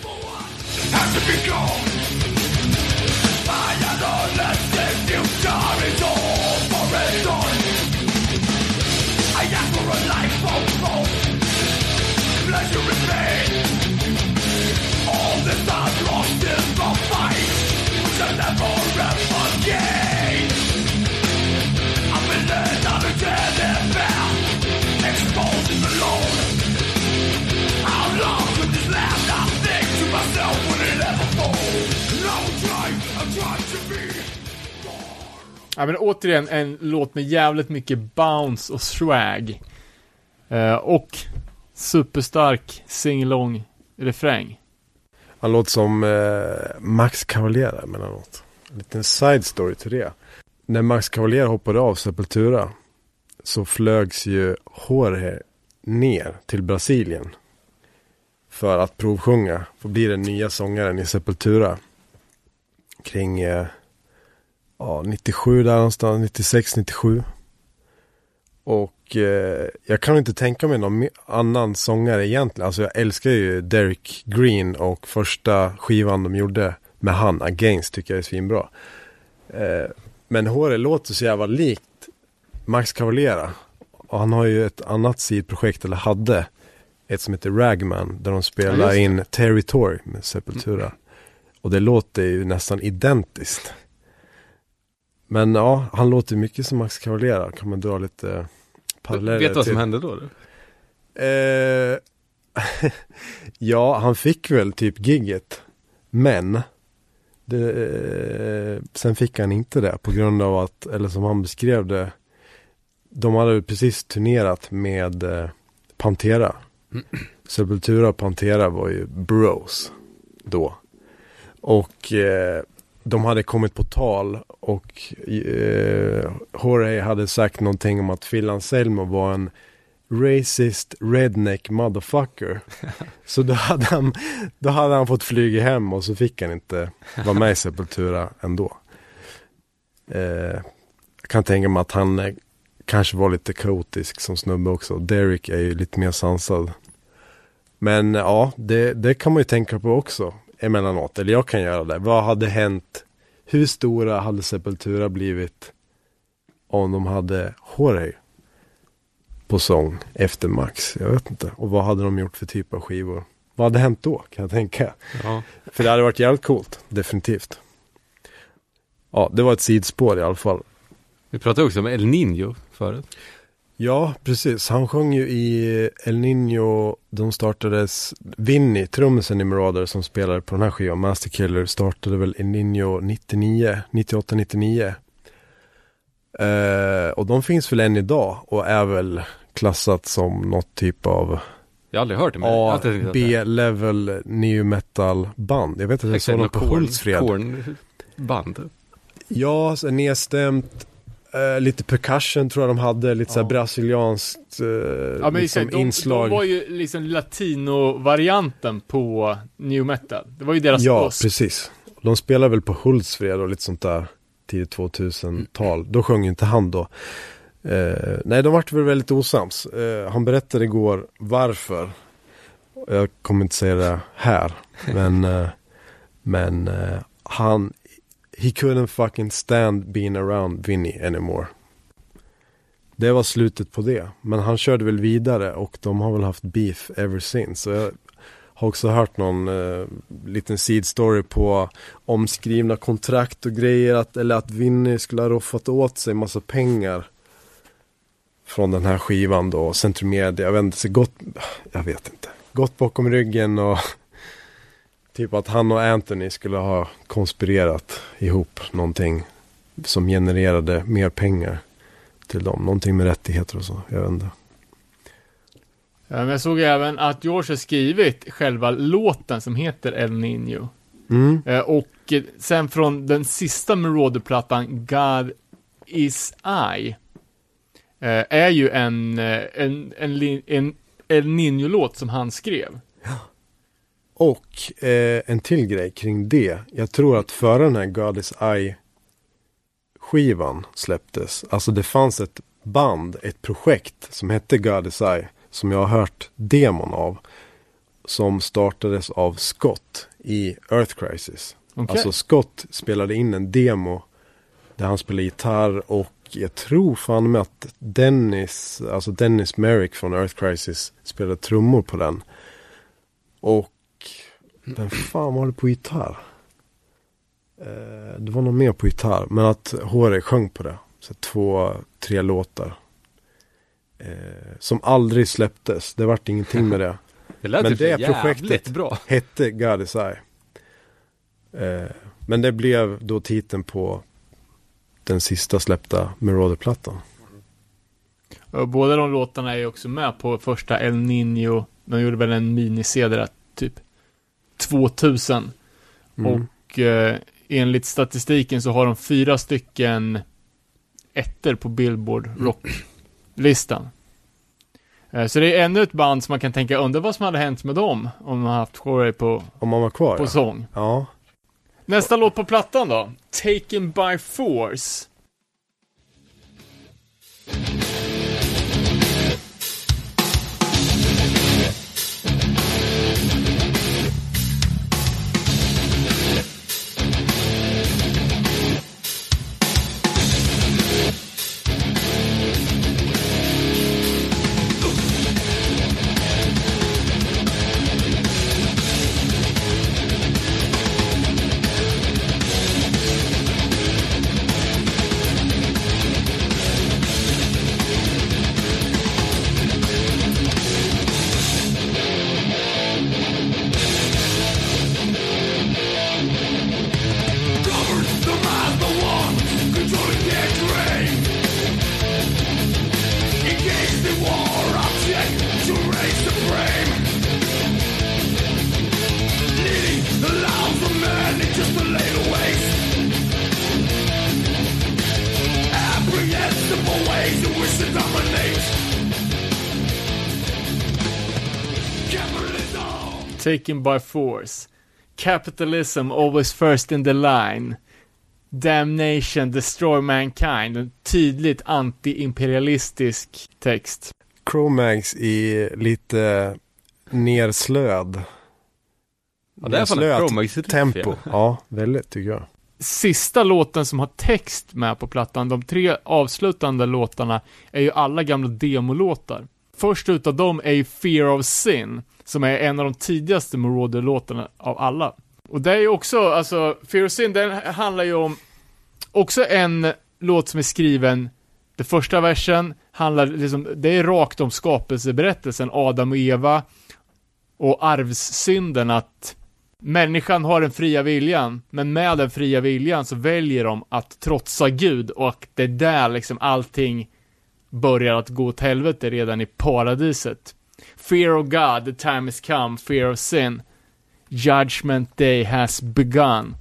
Ja men återigen en låt med jävligt mycket bounce och swag. Eh, och superstark singalong refräng. Han låter som eh, Max Cavalera emellanåt. En liten side story till det. När Max Cavalier hoppade av Sepultura så flögs ju Jorge ner till Brasilien. För att provsjunga. För att bli den nya sångaren i Sepultura. Kring eh, ja, 97 där någonstans, 96, 97. Och eh, jag kan inte tänka mig någon annan sångare egentligen. Alltså jag älskar ju Derek Green och första skivan de gjorde med han, Against, tycker jag är svinbra. Eh, men Håre låter så jävla likt Max Cavalera. Och han har ju ett annat sidprojekt, eller hade, ett som heter Ragman, där de Ja, spelar det. in Territory med Sepultura. Och det låter ju nästan identiskt. Men ja, han låter mycket som Max Cavalera, kan man dra lite paralleller Vet du vad som till. hände då? då? Eh, ja, han fick väl typ gigget. Men det, eh, sen fick han inte det på grund av att, eller som han beskrev det, de hade precis turnerat med eh, Pantera. Sepultura och Pantera var ju bros då. Och eh, de hade kommit på tal och eh, Jorge hade sagt någonting om att Phil Anselmo var en racist redneck motherfucker. så då hade, han, då hade han fått flyga hem och så fick han inte vara med i Sepultura ändå. Eh, jag kan tänka mig att han eh, kanske var lite kaotisk som snubbe också. Derek är ju lite mer sansad. Men ja, det, det kan man ju tänka på också emellanåt. Eller jag kan göra det. Vad hade hänt? Hur stora hade Sepultura blivit om de hade Jorge på sång efter Max? Jag vet inte. Och vad hade de gjort för typ av skivor? Vad hade hänt då kan jag tänka. Ja. För det hade varit jävligt coolt, definitivt. Ja, det var ett sidspår i alla fall. Vi pratade också om El Nino förut. Ja, precis. Han sjöng ju i El Nino, de startades, Vinny, trummisen i Marauder som spelade på den här skivan, Master Killer, startade väl El Nino 99, 98, 99. Eh, och de finns väl än idag och är väl klassat som något typ av Jag har aldrig hört det. Men A, B-level new metal band. Jag vet att jag såg dem på Hultsfred. Kornband. Ja, så nedstämt. Eh, lite percussion tror jag de hade, lite såhär Ja. brasilianskt eh, Ja men liksom de, inslag. de var ju liksom latino-varianten på new metal. Det var ju deras ja, oss. precis. De spelar väl på Hultsfred och lite sånt där tidigt 2000-tal. Då sjöng inte han då. Eh, nej, de vart väl väldigt osams. Han berättade igår varför. Jag kommer inte säga det här. men men han, he couldn't fucking stand being around Vinny anymore. Det var slutet på det. Men han körde väl vidare och de har väl haft beef ever since. Så jag har också hört någon eh, liten side story på omskrivna kontrakt och grejer. Att, eller att Vinny skulle ha roffat åt sig massa pengar. Från den här skivan då. Centrum Media. Jag vet inte, så gott, jag vet inte. Gått bakom ryggen och typ att han och Anthony skulle ha konspirerat ihop någonting. Som genererade mer pengar till dem. Någonting med rättigheter och så. Jag vet inte. Ja, men jag såg även att George har skrivit själva låten som heter El Nino. Mm. Eh, och sen från den sista Marauder-plattan, God Is I, eh, är ju en, eh, en, en, en El Nino-låt som han skrev. Och eh, en till grej kring det. Jag tror att före den här God is I skivan släpptes. Alltså det fanns ett band, ett projekt som hette God is I. Som jag har hört demon av. Som startades av Scott i Earth Crisis. Okej. Alltså Scott spelade in en demo. Där han spelade gitarr och jag tror fan med att Dennis, alltså Dennis Merrick från Earth Crisis spelade trummor på den. Och vem fan var det på gitarr? Eh, det var någon mer på gitarr. Men att Håre sjöng på det. Så två, tre låtar. Eh, som aldrig släpptes. Det vart ingenting med det. Det lät Men det projektet- bra. Hette God is I. Eh, men det blev då titeln på den sista släppta Marauder-plattan. Och båda de låtarna är också med på första El Nino. De gjorde väl en mini-CD där, typ 2000. Mm. Och eh, enligt statistiken så har de fyra stycken ettor på Billboard Rock listan. Eh, Så det är ännu ett band som man kan tänka, undra vad som hade hänt med dem om man haft Corey på, Om man var kvar på ja. sång. ja. Nästa låt på plattan då? Taken by Force. Taken by Force. Capitalism always first in the line. Damnation destroy mankind. En tydligt anti-imperialistisk text. Chromags i lite nerslöd. Ja, det är riff, tempo. ja. Ja, väldigt tycker jag. Sista låten som har text med på plattan, de tre avslutande låtarna, är ju alla gamla demolåtar. Först utav dem är ju Fear of Sin, som är en av de tidigaste Marauder-låtarna av alla. Och det är ju också, alltså, Fear of Sin, den handlar ju om också en låt som är skriven, den första versen handlar liksom, det är rakt om skapelseberättelsen, Adam och Eva, och arvssynden att människan har den fria viljan, men med den fria viljan så väljer de att trotsa Gud och det är där liksom allting börjar att gå åt helvete redan i paradiset. Fear of God, the time has come, fear of sin. Judgment day has begun.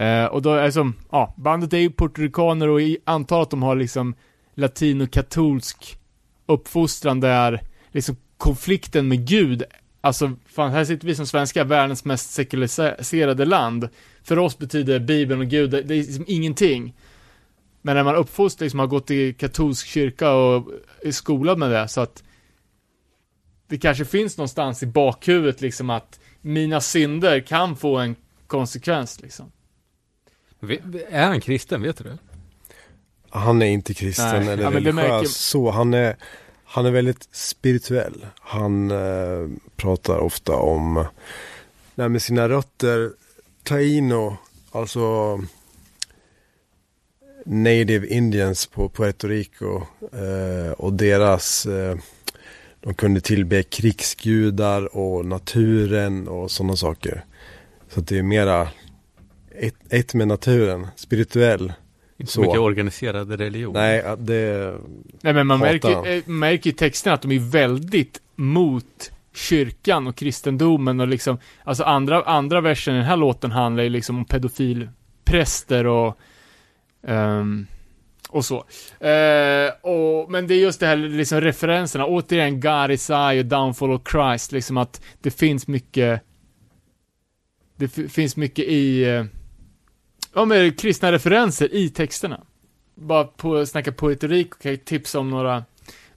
Uh, och då är det som, ja, bandet är ju portoricaner och antar att de har liksom latinokatolsk uppfostran där liksom konflikten med Gud, alltså fan här sitter vi som svenskar, världens mest sekulariserade land. För oss betyder Bibeln och Gud, det det är liksom ingenting. Men när man uppfostrar, liksom har gått i katolsk kyrka och är skolad med det, så att det kanske finns någonstans i bakhuvudet liksom att mina synder kan få en konsekvens liksom. Är han kristen, vet du det? Han är inte kristen Nej, eller ja, religiös märker- så. Han är, han är väldigt spirituell. Han eh, pratar ofta om nej, med sina rötter, taino, alltså native indians på Puerto Rico eh, och deras eh, de kunde tillbe krigsgudar och naturen och sådana saker. Så att det är mera ett, ett med naturen, spirituell. Inte så Så. mycket organiserad religion. Nej, att det... Nej men man märker, eh, märker i texten att de är väldigt mot kyrkan och kristendomen och liksom, alltså andra, andra versen i den här låten handlar ju liksom om pedofilpräster och, ehm, och så. Eh, och, men det är just det här liksom referenserna, återigen God is I och Downfall of Christ, liksom att det finns mycket, det finns mycket i, eh, ja men kristna referenser i texterna bara på snacka poetorik, och kan jag tipsa om några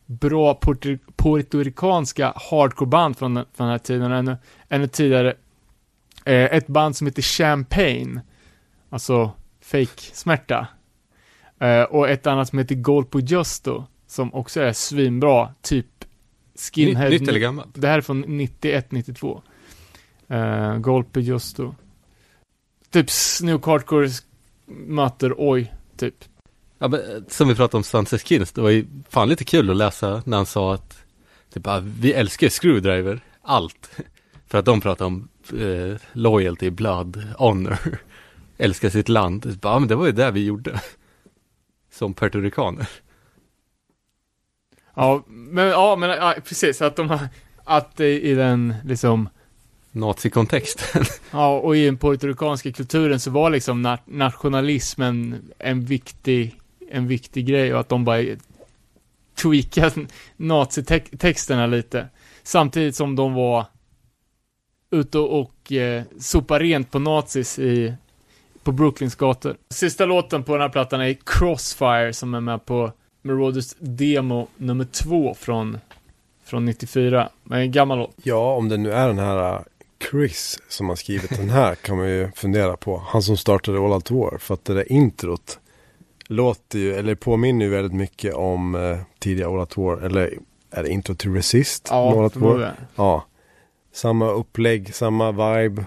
bra puerto- puertoricanska hardcoreband från, den- från den här tiden, ännu, ännu tidigare. Eh, ett band som heter Champagne, alltså fake-smärta. Eh, och ett annat som heter Golpo Justo, som också är svinbra, typ Skinhead. Nytt, eller gammalt? Det här är från 91-92. Uh, Golpe Justo. Typ Snook Hardcore möter Oj, typ. Ja, men, eh, som vi pratade om Sunset Kins, det var ju fan lite kul att läsa när han sa att typ, ah, vi älskar Screwdriver, allt. För att de pratar om eh, loyalty, blood, honor, älskar sitt land. Typ, Ja, men det var ju det vi gjorde. Som puertoricaner. Ja, men, ja, men ja, precis, att de har, att i den liksom, Nazikontexten. ja, och i den puertoricanska kulturen så var liksom na- nationalismen en viktig, en viktig grej och att de bara tweaka nazitexterna lite. Samtidigt som de var ute och eh, sopa rent på nazis i, på Brooklyns gator. Sista låten på den här plattan är Crossfire som är med på Marauders demo nummer två från, från 94. Men en gammal låt. Ja, om det nu är den här uh, Chris som har skrivit den här kan man ju fundera på. Han som startade All Out War. För att det där introt låter ju, eller påminner ju väldigt mycket om uh, tidiga All Out War. Eller är det intro till Resist? med All Ja, Out War? Ja. Samma upplägg, samma vibe.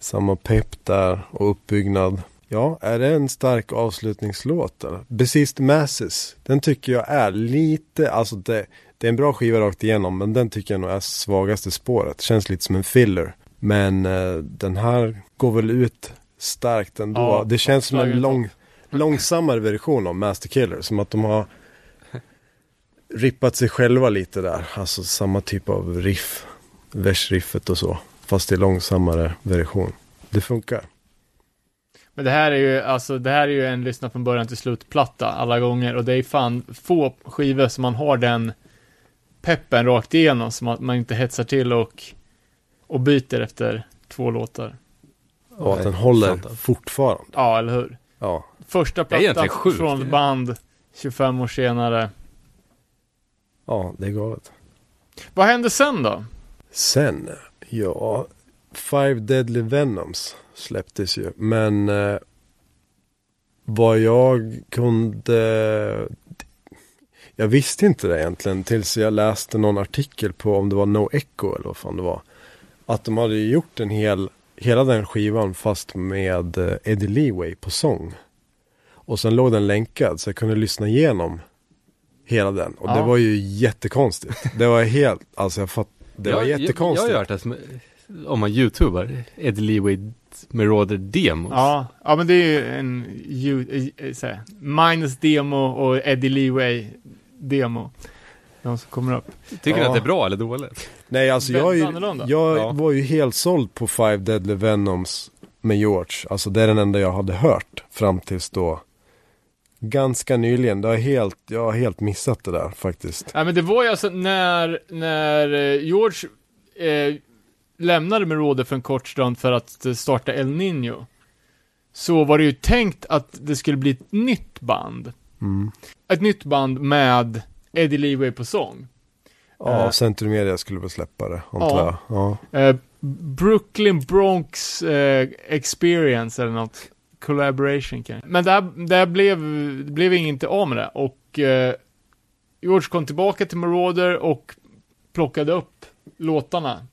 Samma pepp där och uppbyggnad. Ja, är det en stark avslutningslåt eller? Besist Masses. Den tycker jag är lite, alltså det, det är en bra skiva rakt igenom. Men den tycker jag nog är svagaste spåret. Känns lite som en filler. Men eh, den här går väl ut starkt ändå. Ja, det känns som en lång, långsammare version av Master Killer. Som att de har rippat sig själva lite där. Alltså samma typ av riff. Versriffet och så. Fast i långsammare version. Det funkar. Men det här är ju, alltså, det här är ju en lyssna från början till slut-platta alla gånger och det är fan få skivor som man har den peppen rakt igenom, som att man inte hetsar till och, och byter efter två låtar. Och att den håller sant fortfarande. Ja, eller hur? Ja. Första plattan från ett band 25 år senare. ja, det är galet. Vad hände sen då? Sen, ja, Five Deadly Venoms släpptes ju. Men eh, vad jag kunde... Jag visste inte det egentligen tills jag läste någon artikel på om det var No Echo eller vad fan det var. Att de hade gjort en hel, hela den skivan fast med eh, Eddie Leeway på sång. Och sen låg den länkad så jag kunde lyssna igenom hela den. Och det Ja. var ju jättekonstigt. Det var helt, alltså jag fatt, det var Jag- jättekonstigt. Jag, jag har hört som, om man youtubar, Eddie Leeway Marauder demos. Ja, ja men det är ju en ju, eh, så här, minus demo och Eddie Leeway demo. De som kommer upp. Tycker Ja. att det är bra eller dåligt? Nej, alltså jag, ju, jag Ja. var ju helt såld på Five Deadly Venoms med George. Alltså det är den enda jag hade hört fram tills då. Ganska nyligen. Det har helt, jag har helt missat det där faktiskt. Ja men det var ju alltså när, när eh, George eh, lämnade Marauder för en kort stund för att eh, starta El Nino. Så var det ju tänkt att det skulle bli ett nytt band. Mm. Ett nytt band med Eddie Leeway på sång. Ja, Eh. Century Media skulle väl släppa det, antar Ja. jag. Ja. Eh, Brooklyn Bronx eh, Experience eller något. Collaboration kanske. Men det här blev, det blev inget av med det. Och eh, George kom tillbaka till Marauder och plockade upp låtarna.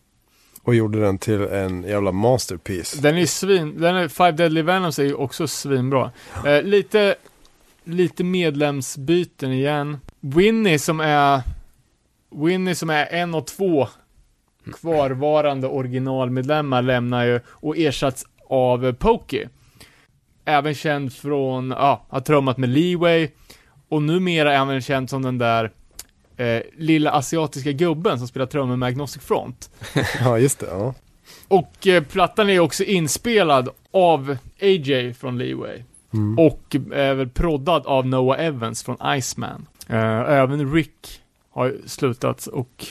Och gjorde den till en jävla masterpiece. Den är svin, den är, Five Deadly Venoms är ju också svinbra. Eh, lite, lite medlemsbyten igen. Winnie som är, Winnie som är en och två kvarvarande originalmedlemmar lämnar ju och ersatts av Pokey. Även känd från, ja, har trummat med Leeway och numera även känd som den där eh, lilla asiatiska gubben som spelar trummor med Agnostic Front. Ja, just det. Ja. Och eh, plattan är också inspelad av AJ från Leeway. Mm. Och är väl proddad av Noah Evans från Iceman. Eh, även Rick har slutat och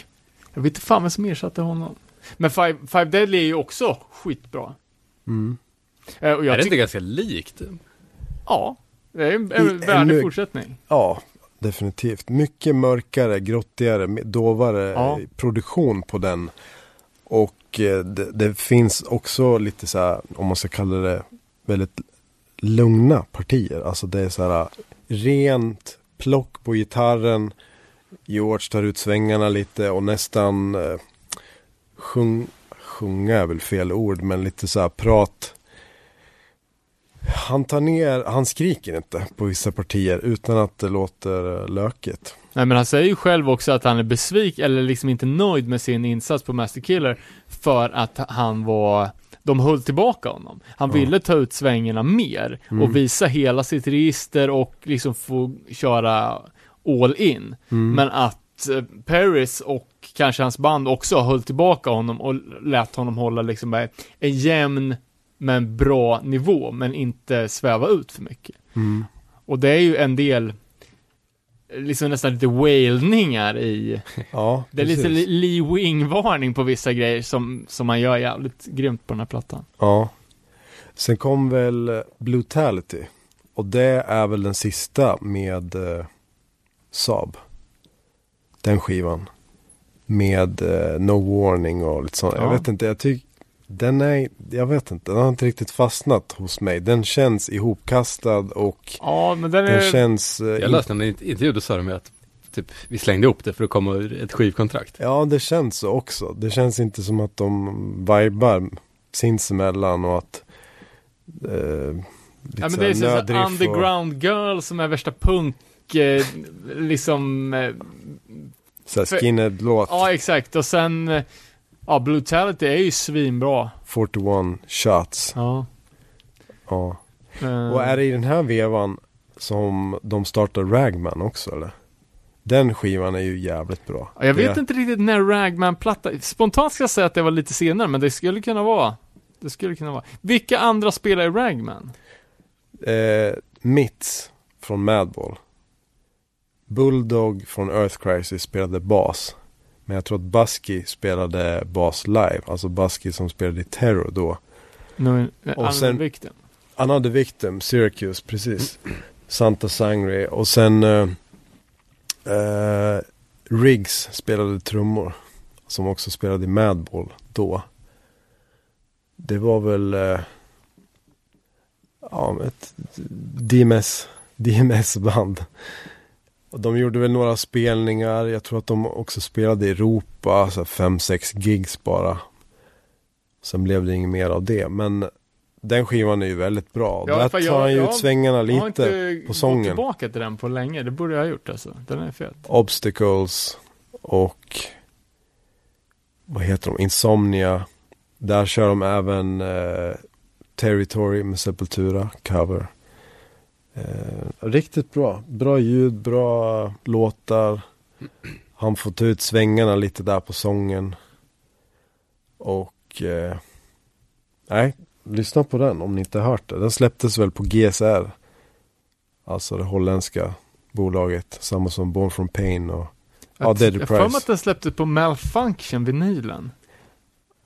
jag vet inte fan vem som ersatte honom. Men Five, Five Deadly är ju också skitbra. Mm. Eh, och jag är det inte ganska likt? ja, det är en, en värdig fortsättning. ja, definitivt. Mycket mörkare, grottigare, dovare Ja. produktion på den. Och eh, det, det finns också lite så här, om man ska kalla det, väldigt lugna partier. Alltså det är så här rent plock på gitarren. George tar ut svängarna lite och nästan eh, sjung, sjunga är väl fel ord, men lite så här prat. Han tar ner, han skriker inte på vissa partier utan att det låter eh, lökigt. Nej men han säger ju själv också att han är besviken, eller liksom inte nöjd med sin insats på Master Killer för att han var, de höll tillbaka honom. Han Ja. ville ta ut svängarna mer Mm. och visa hela sitt register och liksom få köra all in. Mm. Men att eh, Paris och kanske hans band också höll tillbaka honom och lät honom hålla liksom en jämn men bra nivå, men inte sväva ut för mycket. Mm. Och det är ju en del liksom nästan lite wailningar i, Ja, det är lite. Lee Wing-varning på vissa grejer som, som man gör jävligt grymt på den här plattan. Ja. Sen kom väl Blutality. Och det är väl den sista med eh, Saab. Den skivan. Med eh, No Warning och lite sånt. Ja. Jag vet inte, jag tycker den är, jag vet inte, den har inte riktigt fastnat hos mig. Den känns ihopkastad och Ja, men den den är... känns... eh, Jag läste en int- intervju, då sa de att typ, vi slängde upp det för att komma ur ett skivkontrakt. Ja, det känns så också. Det känns inte som att de vibar sinsemellan och att... Eh, lite Ja men det är så här nödriff och- underground girl som är värsta punk, eh, liksom, eh, Så här För- skinhead-låt. ja exakt, och sen, eh, ja Brutality är ju svinbra. 41 shots. Ja. Ja. Eh, Och är det i den här vevan som de startar Ragman också eller? Den skivan är ju jävligt bra. ja, jag vet det, inte riktigt när Ragman-platta, spontant ska jag säga att det var lite senare, men det skulle kunna vara. Det skulle kunna vara. Vilka andra spelar i Ragman? Eh, Mitts från Madball. Bulldog från Earth Crisis spelade bas. Men jag tror att Busky spelade bas live. Alltså Busky som spelade i Terror då. Nu, Och sen- Victim. Another Victim, Syracuse, precis. Santa Sangre. Och sen eh, eh, Riggs spelade trummor. Som också spelade i Madball då. Det var väl eh, ja, ett DMS, DMS-band. Och de gjorde väl några spelningar. Jag tror att de också spelade i Europa. Så fem, sex gigs bara. Sen blev det inget mer av det. Men den skivan är ju väldigt bra. Ja, Där tar jag- han ju ut svängarna jag har lite. inte på gått sången. tillbaka till den på länge, det borde jag ha gjort alltså. Den är fet. Obstacles och vad heter de? Insomnia. Där kör de även eh, Territory med Sepultura cover. Eh, riktigt bra. Bra ljud, bra låtar. Han får ta ut svängarna lite där på sången. Och eh, nej, lyssna på den om ni inte har hört det. Den släpptes väl på GSR. Alltså det holländska bolaget. Samma som Born from Pain och Ja, Jag- Dead Jag har för att den släpptes på Malfunction, vinylen.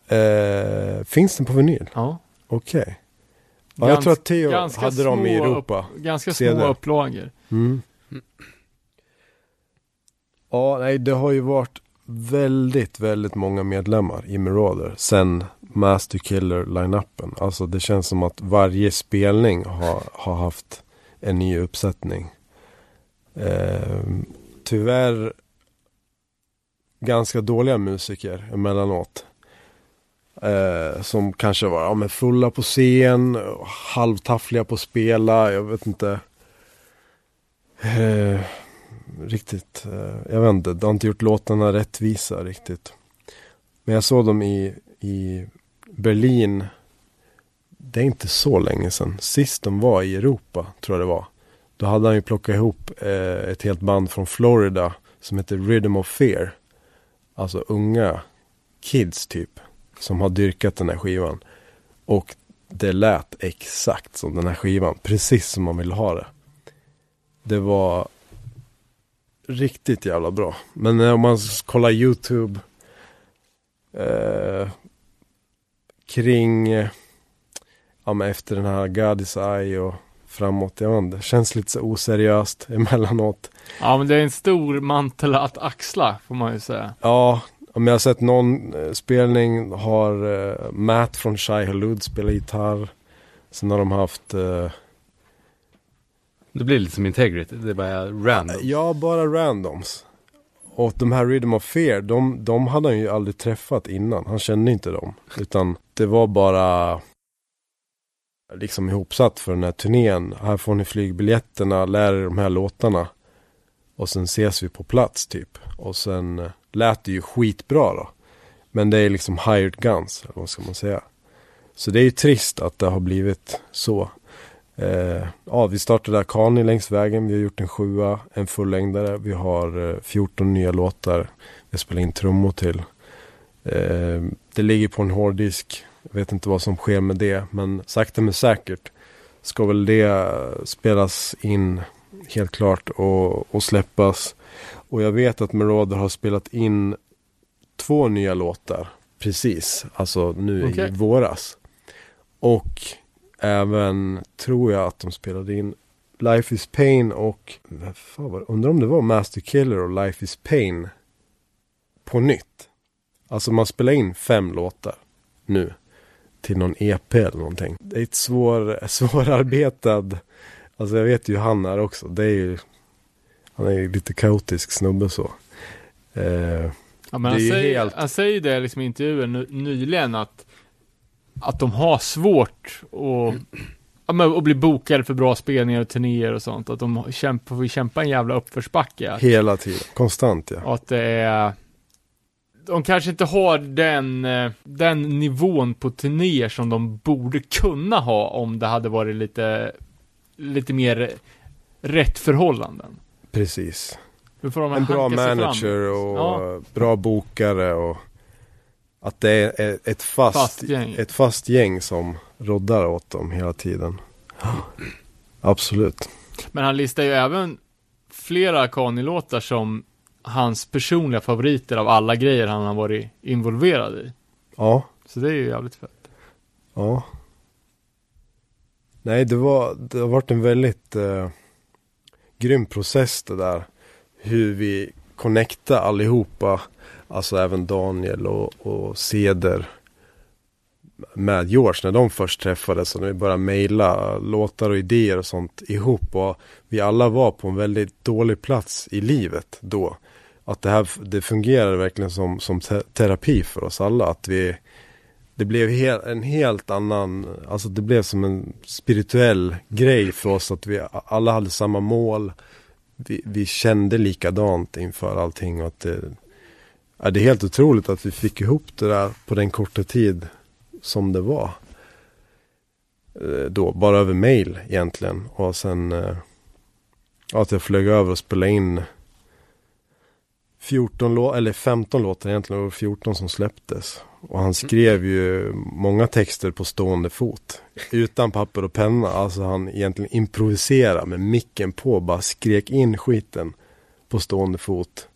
Eh, finns den på vinyl? Ja. Okej. Ja, jag tror att Theo hade dem i Europa. Upp, ganska CD. små upplagor. Mm. Ja, nej, det har ju varit väldigt, väldigt många medlemmar i Marauder sen Master Killer-line-upen. Alltså det känns som att varje spelning har, har haft en ny uppsättning. Eh, tyvärr ganska dåliga musiker emellanåt. Eh, som kanske var ja, men fulla på scen, halvtaffliga på att spela, jag vet inte. Eh, riktigt, eh, jag vet inte, de har inte gjort låtarna rättvisa riktigt. Men jag såg dem i, i Berlin, det är inte så länge sedan. Sist de var i Europa, tror jag det var. Då hade han ju plockat ihop eh, ett helt band från Florida som heter Rhythm of Fear. Alltså unga kids typ. Som har dyrkat den här skivan. Och det lät exakt som den här skivan. Precis som man ville ha det. Det var riktigt jävla bra. Men om man kollar YouTube. Eh, kring. Ja men efter den här God is Eye och framåt. Jag vet inte. Känns lite så oseriöst emellanåt. Ja, men det är en stor mantel att axla, får man ju säga. Ja, om jag har sett någon eh, spelning har eh, Matt från Shy Halud spelat gitarr. Sen har de haft, eh, Det blir lite som Integrity, det är bara random. ja bara randoms. Och de här Rhythm of Fear, de, de hade han ju aldrig träffat innan. Han kände inte dem. Utan det var bara liksom ihopsatt för den här turnén. Här får ni flygbiljetterna, lär er de här låtarna. Och sen ses vi på plats typ. Och sen lät det ju skitbra då. Men det är liksom hired guns, eller vad ska man säga. Så det är ju trist att det har blivit så. Eh, ja, vi startade Akani längs vägen. Vi har gjort en sjua, en fullängdare. Vi har eh, 14 nya låtar. Vi spelar in trummor till. Eh, det ligger på en hårddisk. Jag vet inte vad som sker med det. Men sakta men säkert ska väl det eh, spelas in helt klart och, och släppas. Och jag vet att Marauder har spelat in två nya låtar precis, alltså nu Okej. i våras. Och även tror jag att de spelade in Life is Pain och, fan var undrar om det var Master Killer och Life is Pain på nytt. Alltså man spelar in fem låtar nu till någon EP eller någonting. Det är ett svår, svårarbetad, alltså jag vet ju han är också, det är ju, han är lite kaotisk snubbe så. Eh, Ja, men han, säger, helt- han säger det liksom i intervjun ny- nyligen att, att de har svårt att, ja, men, att bli bokade för bra spelningar och turnéer och sånt. Att de kämpar, får kämpa en jävla uppförsbacke. hela tiden, konstant ja. Och att det är de kanske inte har den, eh, den nivån på turnéer som de borde kunna ha om det hade varit lite, lite mer rätt förhållanden. Precis. En bra manager och Ja. bra bokare och att det är ett fast, Fast gäng. ett fast gäng som roddar åt dem hela tiden. Absolut. Men han listar ju även flera Kanye-låtar som hans personliga favoriter av alla grejer han har varit involverad i. Ja, Så det är ju jävligt fett. ja. Nej, det, var, det har varit en väldigt eh, grym process det där. Hur vi connectar allihopa. Alltså även Daniel och, och Ceder. Med George när de först träffades och när vi började mejla låtar och idéer och sånt ihop. Och vi alla var på en väldigt dålig plats i livet då. Att det här det fungerade verkligen som, som te- terapi för oss alla. Att vi det blev en helt annan, alltså det blev som en spirituell grej för oss att vi alla hade samma mål. Vi, vi kände likadant inför allting och att det, ja, det är helt otroligt att vi fick ihop det där på den korta tid som det var. Eh, då, bara över mail egentligen och sen ja, att jag flög över och spelade in 14 lå- eller 15 låtar egentligen, det var 14 som släpptes. Och han skrev ju många texter på stående fot. Utan papper och penna. Alltså han egentligen improviserade med micken på. Bara skrek in skiten på stående fot.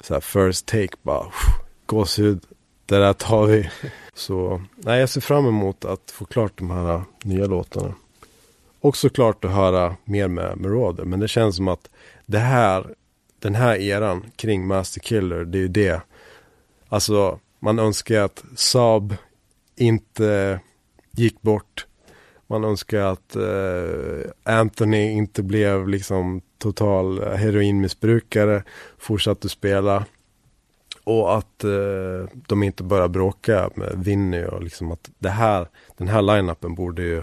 Så här first take bara. Gåshud. Det där tar vi. Så nej, jag ser fram emot att få klart de här nya låtarna. Och såklart att höra mer med Marauder. Men det känns som att det här, den här eran kring Master Killer, det är ju det. Alltså, man önskar att Saab inte gick bort. Man önskar att eh, Anthony inte blev liksom total heroinmissbrukare, fortsatte spela. Och att eh, de inte börjar bråka med Vinny och liksom att det här, den här line-upen borde ju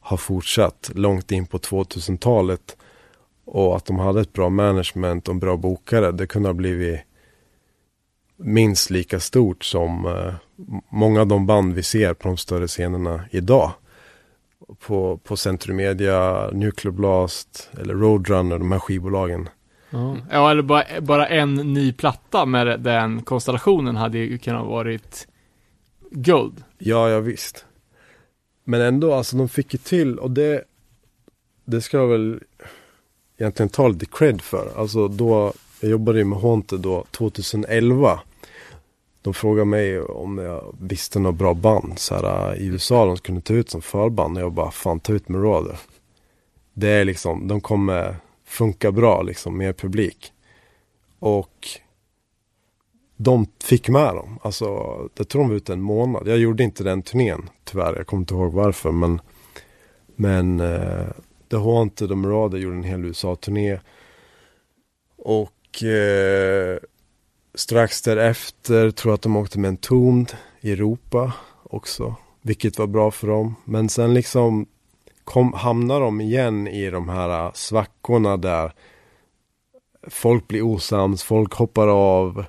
ha fortsatt långt in på 2000-talet. Och att de hade ett bra management och en bra bokare. Det kunde ha blivit minst lika stort som eh, många av de band vi ser på de större scenerna idag. På, på Centrum Media, Nuclear Blast eller Roadrunner, de här skivbolagen. Ja, eller bara, bara en ny platta med den konstellationen hade ju kunnat varit guld. Ja, ja visst. Men ändå, alltså de fick ju till och det, det ska jag väl egentligen ta lite cred för. Alltså då, jag jobbade ju med Haunted då 2011. De frågade mig om jag visste några bra band så här, äh, i USA de skulle ta ut som förband. Och jag bara, fan ta ut Marauder. Det är liksom, de kommer funka bra liksom med publik. Och de fick med dem. Alltså, jag tror de var ute en månad. Jag gjorde inte den turnén, tyvärr. Jag kommer inte ihåg varför. Men, men äh, The Haunted och Marauder gjorde en hel USA-turné. Och eh, strax därefter tror jag att de åkte med en Tombed i Europa också. Vilket var bra för dem. Men sen liksom kom, hamnar de igen i de här eh, svackorna där folk blir osams, folk hoppar av.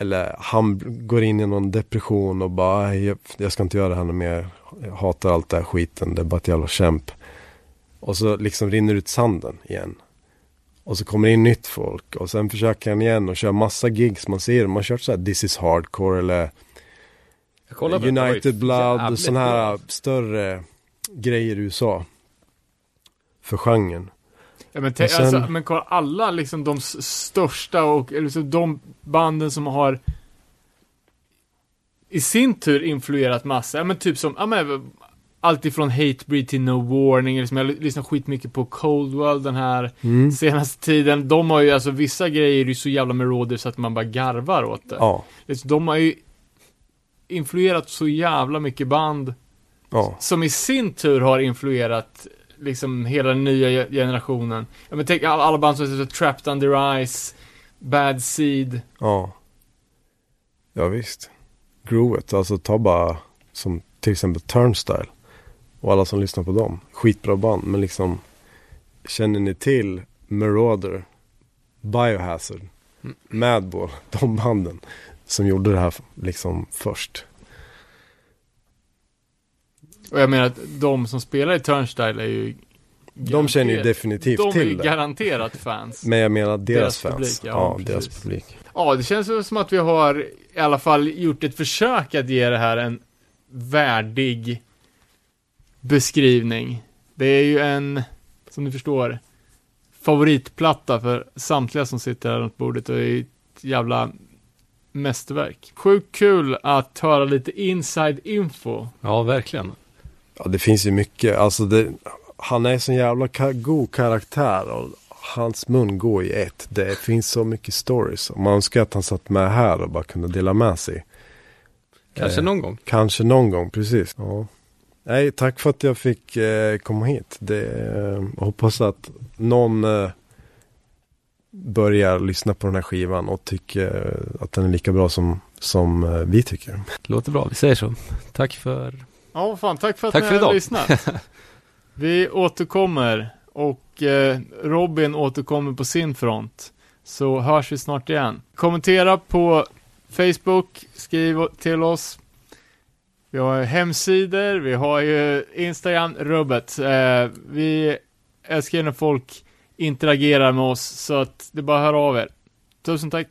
Eller han går in i någon depression och bara, jag, jag ska inte göra det här mer. Jag hatar allt det här skiten, det är bara ett jävla kämp. Och så liksom rinner ut sanden igen. Och så kommer det in nytt folk och sen försöker han igen och kör massa gigs. Man ser, man har kört så här This is hardcore eller United Blood, sådana här större grejer i USA. För genren. Ja, men, Och sen- alltså, men kolla, alla liksom de största och liksom de banden som har i sin tur influerat massa, ja men typ som, ja men allt ifrån Hatebreed till No Warning, eller som jag lyssnar skitmycket på Cold World den här Mm. senaste tiden. De har ju, alltså vissa grejer är ju så jävla melodier så att man bara garvar åt det. Ja, Liksom, De har ju influerat så jävla mycket band ja. som i sin tur har influerat liksom hela den nya ge- generationen. Ja, men tänk alla, alla band som heter Trapped Under Ice, Bad Seed. Ja. Ja visst. Groovet, alltså ta bara som till exempel Turnstyle. Och alla som lyssnar på dem. Skitbra band men liksom Känner ni till Marauder, Biohazard, Madball, de banden som gjorde det här liksom först. Och jag menar att de som spelar i Turnstyle är ju De känner ju definitivt De är till ju det. garanterat fans. Men jag menar deras, Deras fans. publik, ja, ja, precis. deras publik. Ja, det känns ju som att vi har i alla fall gjort ett försök att ge det här en värdig beskrivning. Det är ju en, som ni förstår, favoritplatta för samtliga som sitter här runt bordet och är ett jävla mästerverk. Sjukt kul att höra lite inside info. Ja, verkligen. Ja, det finns ju mycket. Alltså det, han är en sån jävla ka- god karaktär och hans mun går i ett. Det finns så mycket stories. Man önskar att han satt med här och bara kunde dela med sig. Kanske Eh, någon gång. Kanske någon gång, precis. Ja. Nej, tack för att jag fick eh, komma hit. Det, eh, jag hoppas att någon eh, börjar lyssna på den här skivan och tycker eh, att den är lika bra som, som eh, vi tycker. Låter bra, vi säger så. Tack för... Ja, vad fan, tack för att Tack ni för har idag. lyssnat. Vi återkommer och eh, Robin återkommer på sin front. Så hörs vi snart igen. Kommentera på Facebook, skriv till oss. Vi har hemsidor, vi har ju Instagram, rubbet. Eh, vi älskar när folk interagerar med oss, så att det är bara att höra av er. Tusen tack!